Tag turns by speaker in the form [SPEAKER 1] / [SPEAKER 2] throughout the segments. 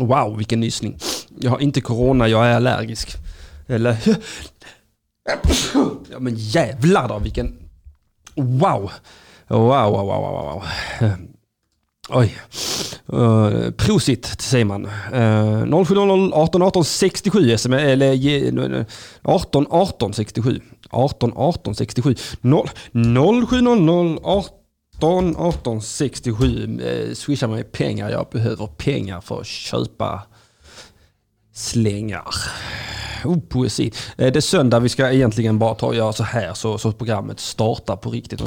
[SPEAKER 1] Wow, vilken nysning. Jag har inte corona, jag är allergisk. Eller... Ja men jävlar då, vilken... Wow. Wow, wow, wow, wow, wow. Oj. Uh, prosit säger man. Uh, 0700 18 18 67 sms, eller 18 18 67. 18 18 67. 0, 0700 18 18 67. Uh, swisha mig pengar. Jag behöver pengar för att köpa slängar. Oh, poesi. Eh, det är söndag. Vi ska egentligen bara ta och göra så här så, så programmet startar på riktigt.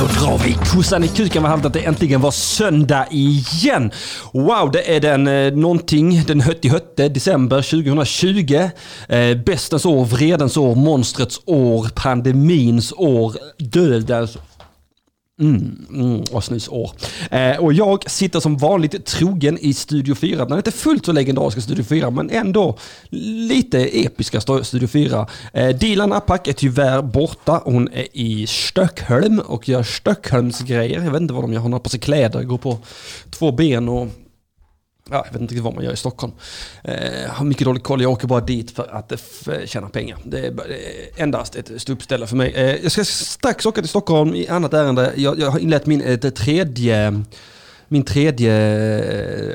[SPEAKER 1] Så drar vi kossan i kuken vad att det äntligen var söndag igen. Wow, det är den eh, någonting, den hötti-hötte, december 2020. Eh, bästens år, vredens år, monstrets år, pandemins år, dödens Mm, mm, och snusår. Eh, och jag sitter som vanligt trogen i Studio 4. Den är inte fullt så legendariska Studio 4, men ändå lite episka Studio 4. Eh, Dilan Apak är tyvärr borta. Hon är i Stockholm och gör Stockholmsgrejer. Jag vet inte vad de gör. Hon har på sig kläder, går på två ben och Ja, jag vet inte vad man gör i Stockholm. Eh, har mycket dålig koll, jag åker bara dit för att eh, tjäna pengar. Det är endast ett ståuppställe för mig. Eh, jag ska strax åka till Stockholm i annat ärende. Jag, jag har inlett min eh, tredje, min tredje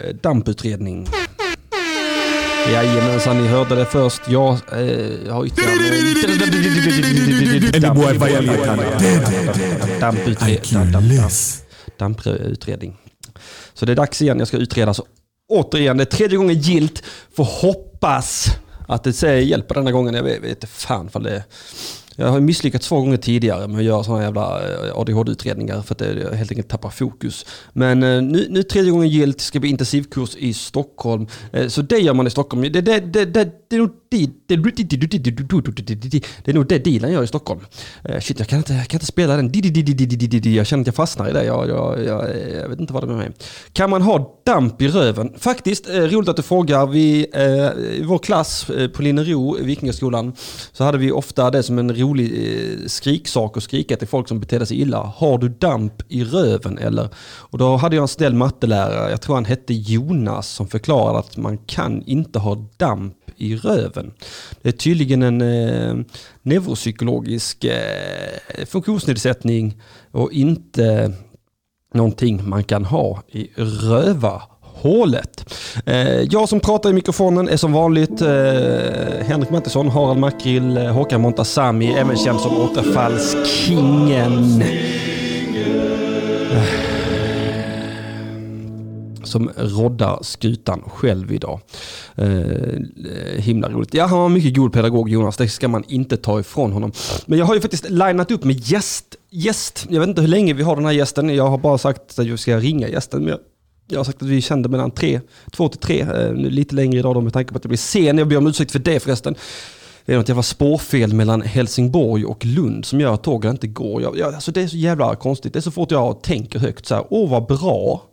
[SPEAKER 1] eh, damputredning. Jajamensan, ni hörde det först. Jag eh, har ytterligare... Damputredning. Så det är dags igen, jag ska utreda så återigen, det är tredje gången gilt. Får hoppas att det hjälper denna gången. Jag vet, inte fan för det jag har misslyckats två gånger tidigare med att göra sådana jävla ADHD-utredningar för att jag helt enkelt tappar fokus. Men nu, nu tredje gången gilt, ska bli intensivkurs i Stockholm. Så det gör man i Stockholm. Det, det, det, det, det är nog det, det är nog det dealen gör i Stockholm. Shit, jag kan inte, jag kan inte spela den. Jag känner att jag fastnar i det. Jag, jag, jag, jag vet inte vad det är med mig. Kan man ha damp i röven? Faktiskt, roligt att du frågar. Vi, I vår klass på Linnero, Vikingaskolan, så hade vi ofta det som en rolig eh, skriksak och skrika till folk som betedde sig illa. Har du damp i röven eller? Och då hade jag en snäll mattelärare, jag tror han hette Jonas, som förklarade att man kan inte ha damp i röven. Det är tydligen en eh, neuropsykologisk eh, funktionsnedsättning och inte någonting man kan ha i röva hålet. Eh, jag som pratar i mikrofonen är som vanligt eh, Henrik Mattisson, Harald Makrill, eh, Håkan Montazami, även känd som återfallskingen. som roddar skutan själv idag. Eh, himla roligt. Ja, han var mycket god pedagog Jonas, det ska man inte ta ifrån honom. Men jag har ju faktiskt linat upp med gäst. gäst. Jag vet inte hur länge vi har den här gästen, jag har bara sagt att jag ska ringa gästen. Men jag har sagt att vi kände mellan tre, två till tre, eh, nu lite längre idag då med tanke på att jag blir sen. Jag ber om ursäkt för det förresten. Det är något jävla spårfel mellan Helsingborg och Lund som gör att tågen inte går. Jag, jag, alltså det är så jävla konstigt. Det är så fort jag tänker högt så här, åh vad bra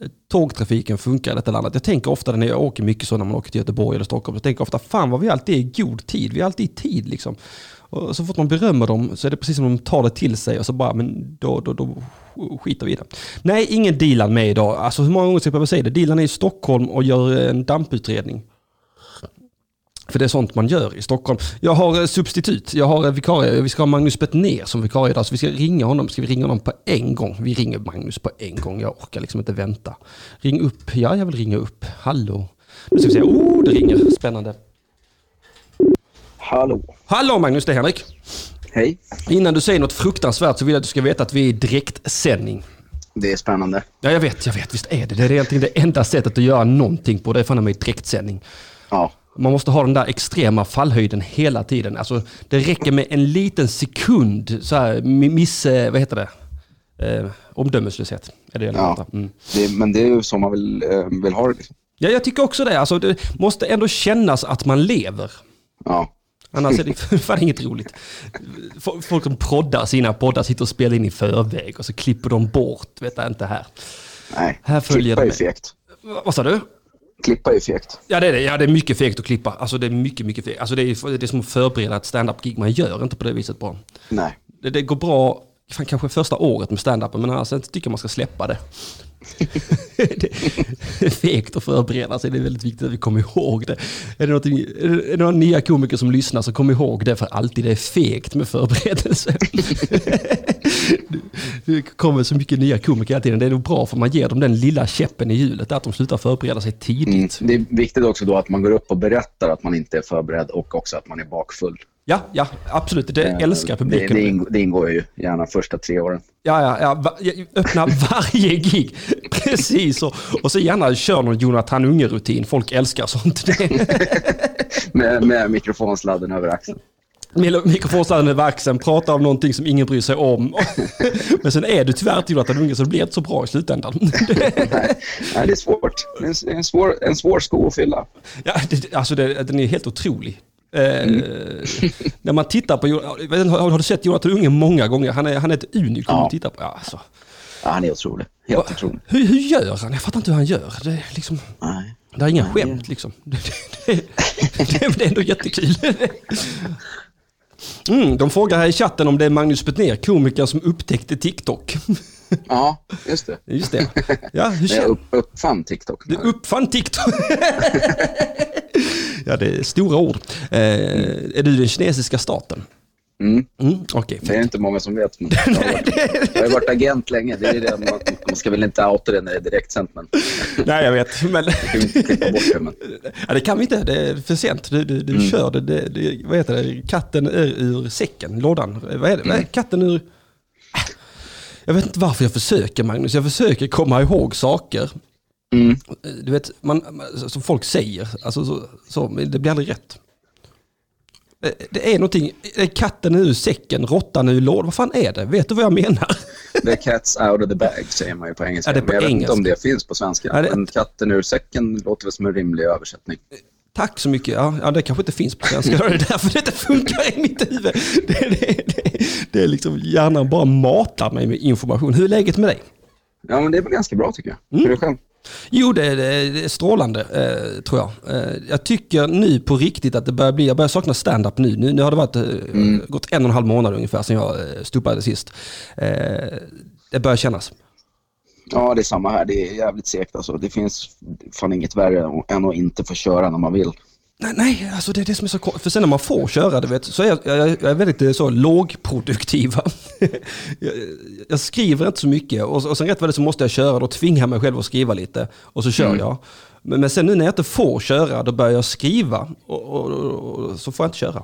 [SPEAKER 1] eh, tågtrafiken funkar i detta landet. Jag tänker ofta när jag åker mycket så när man åker till Göteborg eller Stockholm. Jag tänker ofta, fan vad vi alltid är i god tid. Vi är alltid i tid liksom. Och så fort man berömmer dem så är det precis som de tar det till sig och så bara, men då, då, då skiter vi i det. Nej, ingen Dilan med idag. Alltså hur många gånger ska jag behöva säga det? Dilan är i Stockholm och gör en damputredning. För det är sånt man gör i Stockholm. Jag har eh, substitut, jag har eh, vikarie. Vi ska ha Magnus Bettner som vikarie idag. Så vi ska ringa honom. Ska vi ringa honom på en gång? Vi ringer Magnus på en gång. Jag orkar liksom inte vänta. Ring upp. Ja, jag vill ringa upp. Hallå. Nu ska vi se. Oh, det ringer. Spännande.
[SPEAKER 2] Hallå.
[SPEAKER 1] Hallå Magnus, det är Henrik.
[SPEAKER 2] Hej.
[SPEAKER 1] Innan du säger något fruktansvärt så vill jag att du ska veta att vi är i direktsändning.
[SPEAKER 2] Det är spännande.
[SPEAKER 1] Ja, jag vet, jag vet. Visst är det. Det är egentligen det enda sättet att göra någonting på. Det är fan med direktsändning.
[SPEAKER 2] Ja.
[SPEAKER 1] Man måste ha den där extrema fallhöjden hela tiden. Alltså, det räcker med en liten sekund, så här, miss, vad heter det? Eh, omdömeslöshet. Är det
[SPEAKER 2] ja, mm. det, men det är ju så man vill, eh, vill ha det.
[SPEAKER 1] Ja, jag tycker också det. Alltså, det måste ändå kännas att man lever.
[SPEAKER 2] Ja.
[SPEAKER 1] Annars är det fan inget roligt. Folk som proddar sina poddar sitter och spelar in i förväg och så klipper de bort, vet jag inte här.
[SPEAKER 2] Nej, här följer klippa är fegt.
[SPEAKER 1] Vad sa du?
[SPEAKER 2] klippa är fegt.
[SPEAKER 1] Ja det är det. Ja, det är mycket fegt att klippa. Alltså det är mycket, mycket fegt. Alltså det är, det är som att förbereda ett stand-up-gig. Man gör inte på det viset bra.
[SPEAKER 2] Nej.
[SPEAKER 1] Det, det går bra fan, kanske första året med stand-upen, men alltså, jag tycker man ska släppa det det är fegt att förbereda sig, det är väldigt viktigt att vi kommer ihåg det. Är det, är det några nya komiker som lyssnar så kom ihåg det för alltid, det är fegt med förberedelse. det kommer så mycket nya komiker hela tiden, det är nog bra för man ger dem den lilla käppen i hjulet, att de slutar förbereda sig tidigt.
[SPEAKER 2] Mm. Det är viktigt också då att man går upp och berättar att man inte är förberedd och också att man är bakfull.
[SPEAKER 1] Ja, ja, absolut. Det älskar publiken.
[SPEAKER 2] Det, det, ingår, det ingår ju gärna första tre åren.
[SPEAKER 1] Ja, ja, ja. Va, öppna varje gig. Precis. Och, och så gärna kör någon Jonathan Unge-rutin. Folk älskar sånt.
[SPEAKER 2] med, med mikrofonsladden över axeln.
[SPEAKER 1] Med mikrofonsladden över axeln, prata om någonting som ingen bryr sig om. Men sen är du tyvärr inte Jonathan Unge så det blir inte så bra i slutändan.
[SPEAKER 2] nej, nej, det är svårt. Är en svår, en svår sko att fylla.
[SPEAKER 1] Ja, det, alltså det, den är helt otrolig. Mm. när man tittar på, har du sett Jonathan Unge många gånger? Han är, han är ett unikum ja. att titta på. Alltså.
[SPEAKER 2] ja, han är otrolig. Helt Va, otrolig.
[SPEAKER 1] Hur, hur gör han? Jag fattar inte hur han gör. Det är liksom... Nej. Det är inga Nej. skämt liksom. Det, det, det, det är ändå jättekul. Mm, de frågar här i chatten om det är Magnus Betnér, komikern som upptäckte TikTok.
[SPEAKER 2] Ja, just det.
[SPEAKER 1] Just det. Ja, hur
[SPEAKER 2] jag upp, uppfann TikTok.
[SPEAKER 1] Du uppfann TikTok? ja, det är stora ord. Eh. Är du den kinesiska staten?
[SPEAKER 2] Mm.
[SPEAKER 1] Mm, okay,
[SPEAKER 2] det är inte många som vet. Men jag, har varit, jag har varit agent länge. Det är det, man, man ska väl inte outa det när det är direktsänt. Men...
[SPEAKER 1] Nej, jag vet. Men...
[SPEAKER 2] bort det, men...
[SPEAKER 1] Ja, det kan vi inte. Det är för sent. Du, du, du mm. kör det, det, det. Vad heter det? Katten är ur säcken, lådan. Vad är det? Mm. Katten ur... Jag vet inte varför jag försöker Magnus. Jag försöker komma ihåg saker.
[SPEAKER 2] Mm.
[SPEAKER 1] Du vet, man, som folk säger, alltså, så, så, det blir aldrig rätt. Det är någonting, katten ur säcken, råttan ur lådan, vad fan är det? Vet du vad jag menar?
[SPEAKER 2] The cat's out of the bag säger man ju på engelska.
[SPEAKER 1] Ja, på
[SPEAKER 2] men jag
[SPEAKER 1] engelska.
[SPEAKER 2] vet inte om det finns på svenska. Ja, det... Men katten ur säcken låter väl som en rimlig översättning.
[SPEAKER 1] Tack så mycket. Ja, ja, det kanske inte finns på svenska. Det är därför det inte funkar i mitt huvud. Det, det, det, det är liksom, hjärnan bara matar mig med information. Hur är läget med dig?
[SPEAKER 2] Ja, men det är väl ganska bra tycker jag. Mm. Hur är det själv?
[SPEAKER 1] Jo, det är, det är strålande eh, tror jag. Eh, jag tycker nu på riktigt att det börjar bli, jag börjar sakna stand-up nu. nu. Nu har det varit, eh, mm. gått en och en halv månad ungefär sedan jag eh, stupade sist. Eh, det börjar kännas.
[SPEAKER 2] Ja, det är samma här. Det är jävligt segt alltså. Det finns fan inget värre än att inte få köra när man vill.
[SPEAKER 1] Nej, nej, alltså det är det som är så För sen när man får köra, du vet, så är jag, jag, jag är väldigt eh, så lågproduktiv. jag, jag, skriver inte så mycket och, och sen rätt vad det så måste jag köra. Då tvingar jag mig själv att skriva lite och så kör mm. jag. Men, men sen nu när jag inte får köra, då börjar jag skriva och, och, och så får jag inte köra.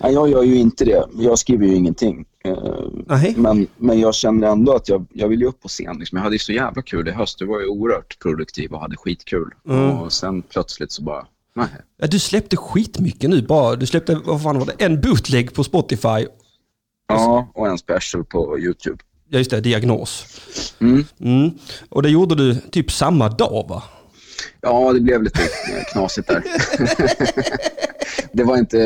[SPEAKER 2] Nej, jag gör ju inte det. Jag skriver ju ingenting.
[SPEAKER 1] Uh,
[SPEAKER 2] men, men jag känner ändå att jag, jag vill ju upp på scen. Liksom. Jag hade ju så jävla kul i höst. Jag var ju oerhört produktiv och hade skitkul. Mm. Och sen plötsligt så bara Nej.
[SPEAKER 1] Ja, du släppte skitmycket nu bara. Du släppte, vad fan var det, en bootleg på Spotify.
[SPEAKER 2] Ja, och en special på YouTube.
[SPEAKER 1] Ja, just det, diagnos.
[SPEAKER 2] Mm.
[SPEAKER 1] Mm. Och det gjorde du typ samma dag va?
[SPEAKER 2] Ja, det blev lite knasigt där. det var inte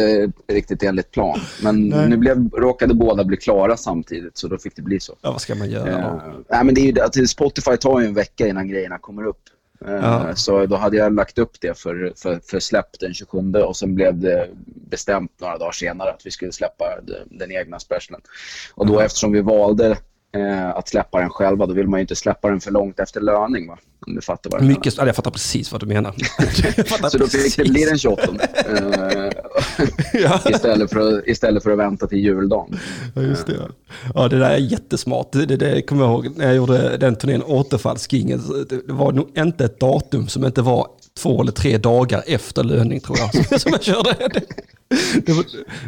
[SPEAKER 2] riktigt enligt plan. Men Nej. nu blev, råkade båda bli klara samtidigt så då fick det bli så.
[SPEAKER 1] Ja, vad ska man göra då? Uh,
[SPEAKER 2] nej, men det är ju, Spotify tar ju en vecka innan grejerna kommer upp. Ja. Så då hade jag lagt upp det för, för, för släpp den 27 och sen blev det bestämt några dagar senare att vi skulle släppa den, den egna specialen. Och då mm. eftersom vi valde eh, att släppa den själva, då vill man ju inte släppa den för långt efter löning. Va? Om du fattar vad jag
[SPEAKER 1] Mycket, menar. Ja, jag fattar precis vad du menar.
[SPEAKER 2] så då fick det bli den 28 eh, ja. istället, för att, istället för att vänta till juldagen.
[SPEAKER 1] Ja, just det. Ja, det där är jättesmart. Det, det, det kommer jag ihåg när jag gjorde den turnén, Återfallskingen. Det var nog inte ett datum som inte var två eller tre dagar efter löning tror jag. Som jag körde. Det, var,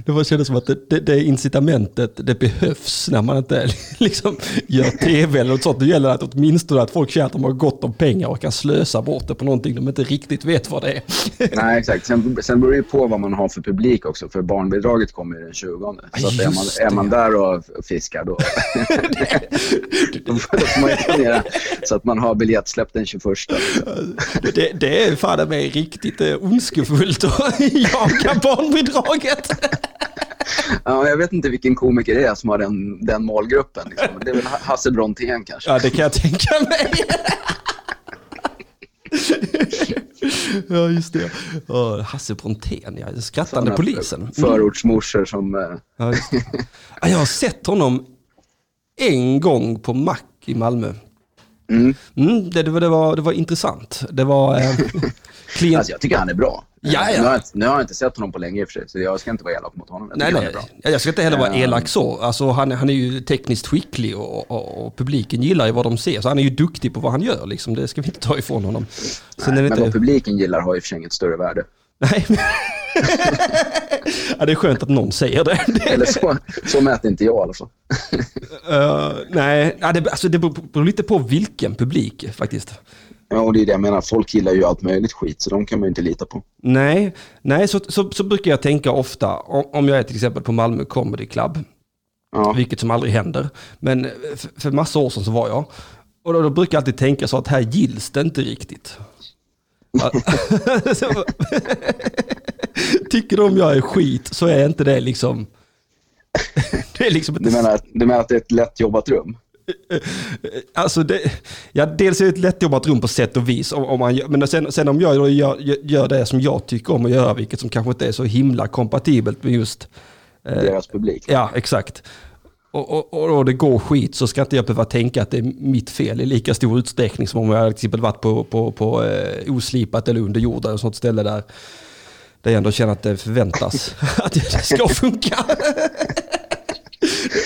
[SPEAKER 1] det var, kändes som att det, det, det, incitamentet det behövs när man inte liksom gör tv eller något sånt. Det gäller att åtminstone att folk känner att de har gott om pengar och kan slösa bort det på någonting de inte riktigt vet vad det är.
[SPEAKER 2] Nej, exakt. Sen, sen beror det ju på vad man har för publik också. För barnbidraget kommer ju den 20. Så att är, man, är man där och fiskar då, då får man ju planera så att man har biljettsläpp den 21.
[SPEAKER 1] Det, det är fan mig riktigt eh, ondskefullt att jaga barnbidraget.
[SPEAKER 2] Ja, jag vet inte vilken komiker det är som har den, den målgruppen. Liksom. Det är väl Hasse Brontén kanske.
[SPEAKER 1] Ja, det kan jag tänka mig. ja, just det. Oh, Hasse Brontén, ja. Skrattande polisen. Mm.
[SPEAKER 2] Förortsmorsor som... eh.
[SPEAKER 1] Ja, Jag har sett honom en gång på Mack i Malmö.
[SPEAKER 2] Mm.
[SPEAKER 1] Mm, det, det, var, det, var, det var intressant. Det var eh, klient...
[SPEAKER 2] Alltså jag tycker han är bra.
[SPEAKER 1] Ja, ja.
[SPEAKER 2] Nu, har jag, nu har jag inte sett honom på länge i och för sig, så jag ska inte vara elak mot honom. Jag
[SPEAKER 1] Nej, nej. Jag ska inte heller vara
[SPEAKER 2] Eh.
[SPEAKER 1] elak så. Alltså, han, han är ju tekniskt skicklig och, och, och publiken gillar ju vad de ser. Så han är ju duktig på vad han gör. Liksom. Det ska vi inte ta ifrån honom.
[SPEAKER 2] Nej,
[SPEAKER 1] det
[SPEAKER 2] Men
[SPEAKER 1] inte...
[SPEAKER 2] vad publiken gillar har i och för sig inget större värde.
[SPEAKER 1] Nej. ja, det är skönt att någon säger det.
[SPEAKER 2] Eller så, så mäter inte jag i alla fall.
[SPEAKER 1] Eh, nej, ja, det, alltså, det beror beror lite på vilken publik faktiskt.
[SPEAKER 2] Ja, och det är det jag menar. Folk gillar ju allt möjligt skit, så de kan man ju inte lita på.
[SPEAKER 1] Nej, nej så, så, så brukar jag tänka ofta om, om jag är till exempel på Malmö Comedy Club,
[SPEAKER 2] Ja,
[SPEAKER 1] vilket som aldrig händer. Men för, för massa år sedan så var jag. Och då, då brukar jag alltid tänka så att här gills det inte riktigt. Tycker de jag är skit så är inte det liksom... Det är liksom
[SPEAKER 2] du,
[SPEAKER 1] inte...
[SPEAKER 2] menar, du menar att det är ett lätt jobbat rum?
[SPEAKER 1] Alltså det, ja, dels är det ett lättjobbat rum på sätt och vis. Om, om man, men sen, sen om jag gör, gör det som jag tycker om att göra, vilket som kanske inte är så himla kompatibelt med just...
[SPEAKER 2] Deras publik?
[SPEAKER 1] Ja, exakt. Och, och, och, det går skit så ska inte jag behöva tänka att det är mitt fel i lika stor utsträckning som om jag till exempel varit på, på, på eh, oslipat eller under jord eller sånt ställe där, där jag ändå känner att det förväntas att det ska funka.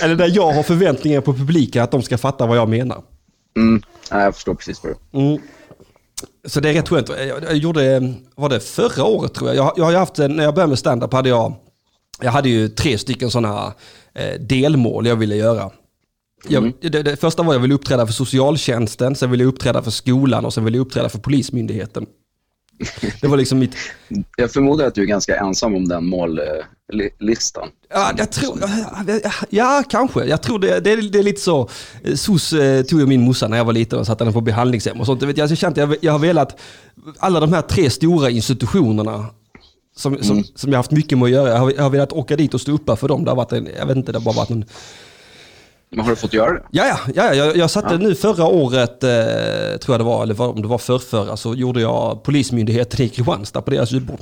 [SPEAKER 1] eller där jag har förväntningar på publiken att de ska fatta vad jag menar.
[SPEAKER 2] Mm. Jag förstår precis vad du...
[SPEAKER 1] Mm. Så det är rätt skönt. Jag, gjorde, var det förra året tror jag? Jag, jag har haft, när jag började med stand-up hade jag, jag hade ju tre stycken sådana eh, delmål jag ville göra. Jag, det, det första var jag ville uppträda för socialtjänsten, sen ville jag uppträda för skolan och sen ville jag uppträda för polismyndigheten. Det var liksom mitt...
[SPEAKER 2] Jag förmodar att du är ganska ensam om den mållistan.
[SPEAKER 1] Ja, jag tror, ja, kanske. Jag tror det, det, är, det är lite så. SOS eh, tog jag min morsa när jag var liten och satte henne på behandlingshem och sånt. Jag, vet, jag, känt, jag, jag har velat, alla de här tre stora institutionerna som, som, som jag har haft mycket med att göra, jag har, jag har velat åka dit och stå uppe för dem. Det har varit en, jag vet inte, det har bara varit en...
[SPEAKER 2] Men har du fått göra det?
[SPEAKER 1] Ja, ja, ja jag, jag satte nu förra året, eh, tror jag det var, eller om det var förrförra, så gjorde jag Polismyndigheten i Kristianstad på deras julbord.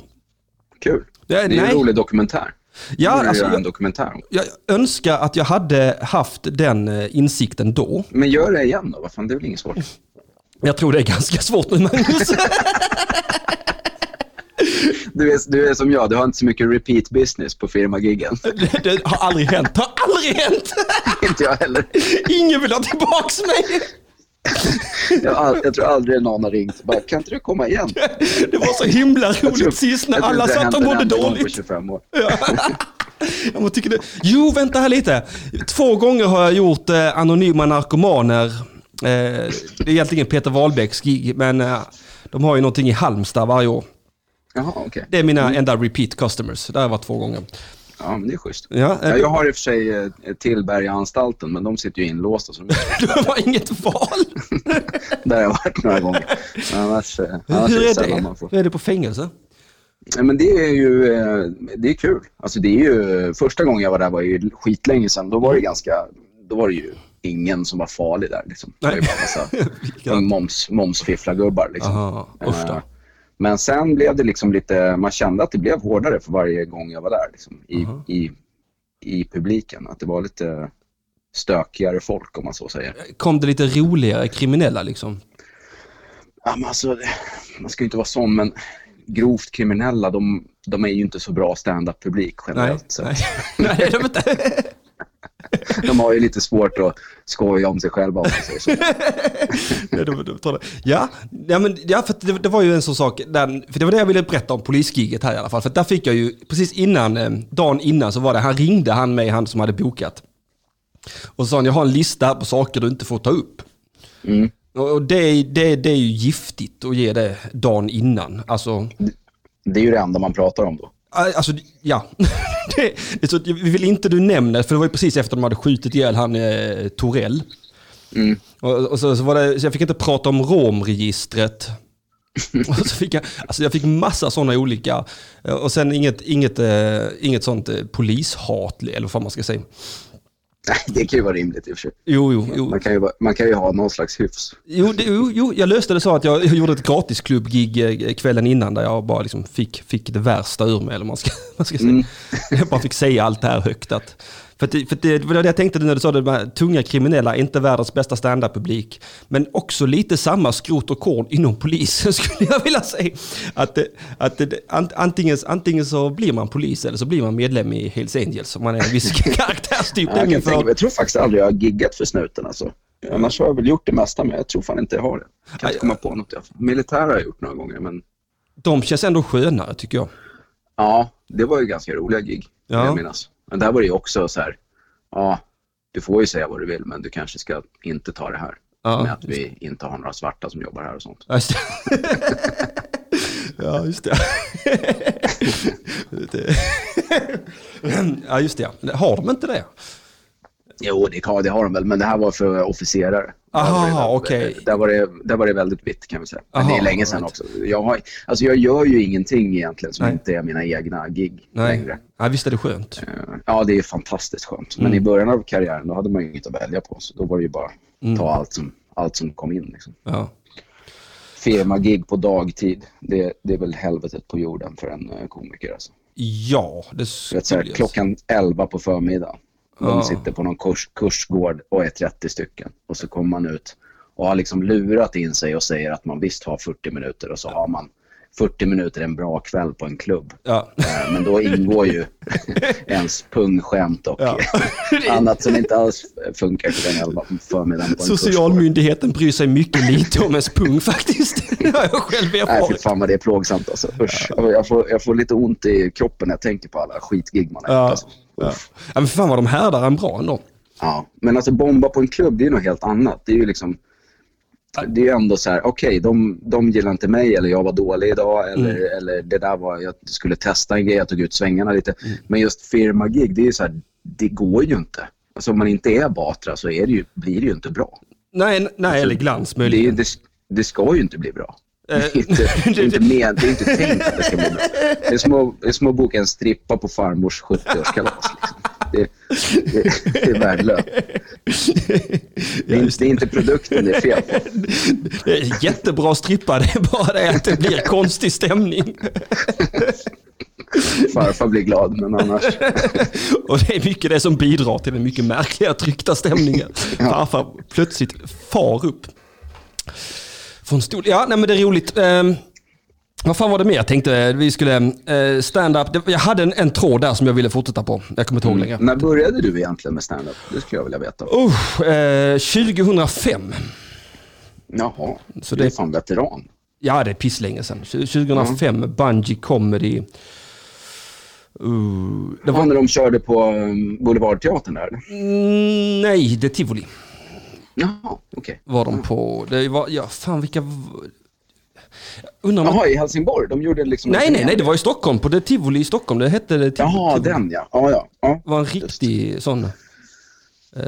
[SPEAKER 2] Kul.
[SPEAKER 1] Det är-
[SPEAKER 2] Det är
[SPEAKER 1] nej.
[SPEAKER 2] en rolig dokumentär.
[SPEAKER 1] Ja, alltså,
[SPEAKER 2] en dokumentär.
[SPEAKER 1] Jag önskar att jag hade haft den eh, insikten då.
[SPEAKER 2] Men gör det igen då, vad fan, det är väl inget svårt.
[SPEAKER 1] Jag tror det är ganska svårt nu Magnus.
[SPEAKER 2] Du är, du är som jag, du har inte så mycket repeat business på firmagiggen.
[SPEAKER 1] det, det har aldrig hänt. Det har aldrig hänt.
[SPEAKER 2] inte jag heller.
[SPEAKER 1] Ingen vill ha tillbaks mig.
[SPEAKER 2] Jag, jag tror aldrig någon har ringt bara, kan inte du komma igen?
[SPEAKER 1] Det var så himla
[SPEAKER 2] Jag tror-
[SPEAKER 1] roligt sist när
[SPEAKER 2] jag
[SPEAKER 1] alla satt och mådde
[SPEAKER 2] gång på
[SPEAKER 1] dåligt.
[SPEAKER 2] 25 år.
[SPEAKER 1] Ja, man tycker det. Jo, vänta här lite. Två gånger har jag gjort eh, Anonyma Narkomaner. Eh, det är egentligen Peter Wahlbecks gig, men eh, de har ju någonting i Halmstad varje år.
[SPEAKER 2] Jaha, okej.
[SPEAKER 1] Det är mina enda repeat customers. Det har jag varit två gånger.
[SPEAKER 2] Ja, men det är schysst.
[SPEAKER 1] Ja, eh,
[SPEAKER 2] Ja, jag har i och för sig eh, Tillbergaanstalten, men de sitter ju inlåsta. Så
[SPEAKER 1] det var inget val.
[SPEAKER 2] där har jag varit några gånger. Annars, eh, annars
[SPEAKER 1] Hur
[SPEAKER 2] är det
[SPEAKER 1] är
[SPEAKER 2] man får.
[SPEAKER 1] Hur är det på fängelse?
[SPEAKER 2] Men det är ju eh, det är kul. Alltså det är ju, första gången jag var där var ju skitlänge sedan. Då var det ganska, då var det ju ingen som var farlig där. Liksom. Det var ju bara massa moms, momsfifflargubbar. Liksom.
[SPEAKER 1] Aha.
[SPEAKER 2] Eh, Men sen blev det liksom lite, man kände att det blev hårdare för varje gång jag var där liksom, i,
[SPEAKER 1] Aha.
[SPEAKER 2] i, i publiken. Att det var lite stökigare folk om man så säger.
[SPEAKER 1] Kom det lite roligare kriminella liksom?
[SPEAKER 2] Ja, men alltså, man ska ju inte vara sån, men grovt kriminella, de, de är ju inte så bra stand-up-publik
[SPEAKER 1] Nej,
[SPEAKER 2] generellt. så.
[SPEAKER 1] nej. nej är inte.
[SPEAKER 2] De har ju lite svårt att skoja om sig själva om man säger så.
[SPEAKER 1] Ja, Ja, ja, men, ja för det, det var ju en sån sak, där, för det var det jag ville berätta om polisgiget här i alla fall. För där fick jag ju, precis innan, eh, dagen innan så var det, han ringde han mig, han som hade bokat. Och så sa han, jag har en lista på saker du inte får ta upp.
[SPEAKER 2] Mm.
[SPEAKER 1] Och det, det, det är ju giftigt att ge det dagen innan. Alltså,
[SPEAKER 2] Det är ju det enda man pratar om då.
[SPEAKER 1] Alltså, ja. det, det så, vi vill inte du nämner, för det var ju precis efter de hade skjutit ihjäl han eh, Torell.
[SPEAKER 2] Mm.
[SPEAKER 1] Och, och så, så, var det, så jag fick inte prata om romregistret. och så fick jag, alltså jag fick massa sådana olika, och sen inget, inget, eh, inget sånt eh, polishat, eller vad man ska säga.
[SPEAKER 2] Nej, det kan ju vara rimligt i och för sig.
[SPEAKER 1] Jo, jo, jo.
[SPEAKER 2] Man kan ju, man kan ju ha någon slags hyfs.
[SPEAKER 1] Jo, det, jo, jo, jag löste det så att jag, jag gjorde ett gratisklubbgig eh, kvällen innan där jag bara liksom fick, fick det värsta ur mig. Eller man ska, man ska säga.
[SPEAKER 2] Mm.
[SPEAKER 1] Jag bara fick säga allt det här högt. Att, för, det, för det, det var det jag tänkte när du sa det, de här tunga kriminella, inte världens bästa standup-publik. Men också lite samma skrot och korn inom polisen skulle jag vilja säga. Att, att antingen, antingen så blir man polis eller så blir man medlem i Hells Angels. Om man är en viss karaktärstyp. Är
[SPEAKER 2] Jag, tänka, jag tror faktiskt aldrig jag har giggat för snuten alltså. Annars har jag väl gjort det mesta, men jag tror fan inte jag har det. Jag kan inte komma på något. Militär har jag gjort några gånger, men
[SPEAKER 1] De känns ändå skönare tycker jag.
[SPEAKER 2] ja, det var ju ganska roliga gig,
[SPEAKER 1] Ja.
[SPEAKER 2] ja. jag minnas. Men där var det ju också så här, ja, du får ju säga vad du vill, men du kanske ska inte ta det här.
[SPEAKER 1] Ja,
[SPEAKER 2] med att vi inte har några svarta som jobbar här och sånt.
[SPEAKER 1] Ja, just det. ja, just det. Ja, just det. Har de inte det?
[SPEAKER 2] Jo, det, kan, det har de väl, men det här var för officerare.
[SPEAKER 1] Aha,
[SPEAKER 2] det-
[SPEAKER 1] okej.
[SPEAKER 2] Där, var det, där var det väldigt vitt kan vi säga. Men det
[SPEAKER 1] Aha,
[SPEAKER 2] är länge sedan
[SPEAKER 1] right.
[SPEAKER 2] också. Jag, har, alltså jag gör ju ingenting egentligen som
[SPEAKER 1] Nej.
[SPEAKER 2] inte är mina egna gig
[SPEAKER 1] Nej.
[SPEAKER 2] längre.
[SPEAKER 1] Ja, visst är det skönt.
[SPEAKER 2] Eh, Ja, det är fantastiskt skönt. Men
[SPEAKER 1] Mm.
[SPEAKER 2] i början av karriären då hade man ju inget att välja på. Så då var det ju bara
[SPEAKER 1] Mm.
[SPEAKER 2] ta allt som, allt som kom in. Liksom.
[SPEAKER 1] Ja.
[SPEAKER 2] Firmagig på dagtid, det, det är väl helvetet på jorden för en eh, komiker. Alltså.
[SPEAKER 1] Ja, det skulle jag-
[SPEAKER 2] klockan 11 på förmiddagen. De
[SPEAKER 1] Ja.
[SPEAKER 2] sitter på någon kurs, kursgård och är 30 stycken. Och så kommer man ut och har liksom lurat in sig och säger att man visst har 40 minuter och så har man 40 minuter en bra kväll på en klubb.
[SPEAKER 1] Ja.
[SPEAKER 2] Eh, Men då ingår ju ens pungskämt och
[SPEAKER 1] Ja.
[SPEAKER 2] annat som inte alls funkar klockan 11 på förmiddagen på.
[SPEAKER 1] Socialmyndigheten bryr sig mycket lite om ens pung faktiskt. Det har jag själv
[SPEAKER 2] Nej, fy
[SPEAKER 1] erfarit.
[SPEAKER 2] fan vad det är plågsamt alltså. Usch. Jag, får, jag får lite ont i kroppen när jag tänker på alla skitgig man har.
[SPEAKER 1] Ja.
[SPEAKER 2] Alltså.
[SPEAKER 1] Ja. Men fan vad de härdar en bra ändå.
[SPEAKER 2] Ja, men alltså bomba på en klubb, det är något helt annat. Det är ju liksom... Det är ju ändå så här, okej, de, de gillar inte mig eller jag var dålig idag eller,
[SPEAKER 1] Mm.
[SPEAKER 2] eller det där var, jag skulle testa en grej, jag tog ut svängarna lite.
[SPEAKER 1] Mm.
[SPEAKER 2] Men just firmagig, det är ju så här, det går ju inte. Alltså om man inte är Batra så är det ju, blir det ju inte bra.
[SPEAKER 1] Nej, nej eller glans
[SPEAKER 2] Alltså, Det,
[SPEAKER 1] möjligen.
[SPEAKER 2] det, det ska ju inte bli bra. Det är
[SPEAKER 1] Eh,
[SPEAKER 2] inte, det är inte, med, det är inte tänkt att det ska bli bra. Det är som att, som boka en strippa på farmors 70-årskalas. Liksom. Det, det, det är värdelöst. Det är, inte, det är inte produkten det är fel på.
[SPEAKER 1] Det är jättebra strippa, det är bara det att det blir konstig stämning.
[SPEAKER 2] Farfar blir glad, men annars...
[SPEAKER 1] Och det är mycket det som bidrar till den mycket märkliga tryckta stämningen. Farfar plötsligt far upp. Från stol. Ja, nej men det är roligt. Ehm, vad fan var det mer jag tänkte? Vi skulle... Uh, Stand-up. Det- Jag hade en, en tråd där som jag ville fortsätta på. Jag kommer inte ihåg längre.
[SPEAKER 2] När började du egentligen med stand-up? Det skulle jag vilja veta.
[SPEAKER 1] Usch, eh, 2005.
[SPEAKER 2] Jaha,
[SPEAKER 1] Så
[SPEAKER 2] du är
[SPEAKER 1] det-
[SPEAKER 2] fan veteran.
[SPEAKER 1] Ja, det är pisslänge sedan. 2005, Bungy Comedy. Uh, det
[SPEAKER 2] Det var när de körde på um, Boulevardteatern där?
[SPEAKER 1] Mm, nej, det är Tivoli.
[SPEAKER 2] Jaha, okej.
[SPEAKER 1] Var de på. Det var, ja fan vilka... Undrar.
[SPEAKER 2] Jaha, i Helsingborg? De gjorde liksom...
[SPEAKER 1] Nej, nej, nej, det var i Stockholm. På det Tivoli i Stockholm. Det hette det Tivoli.
[SPEAKER 2] Jaha, den ja. Ja, ja. ja.
[SPEAKER 1] var en riktig sån... Uh,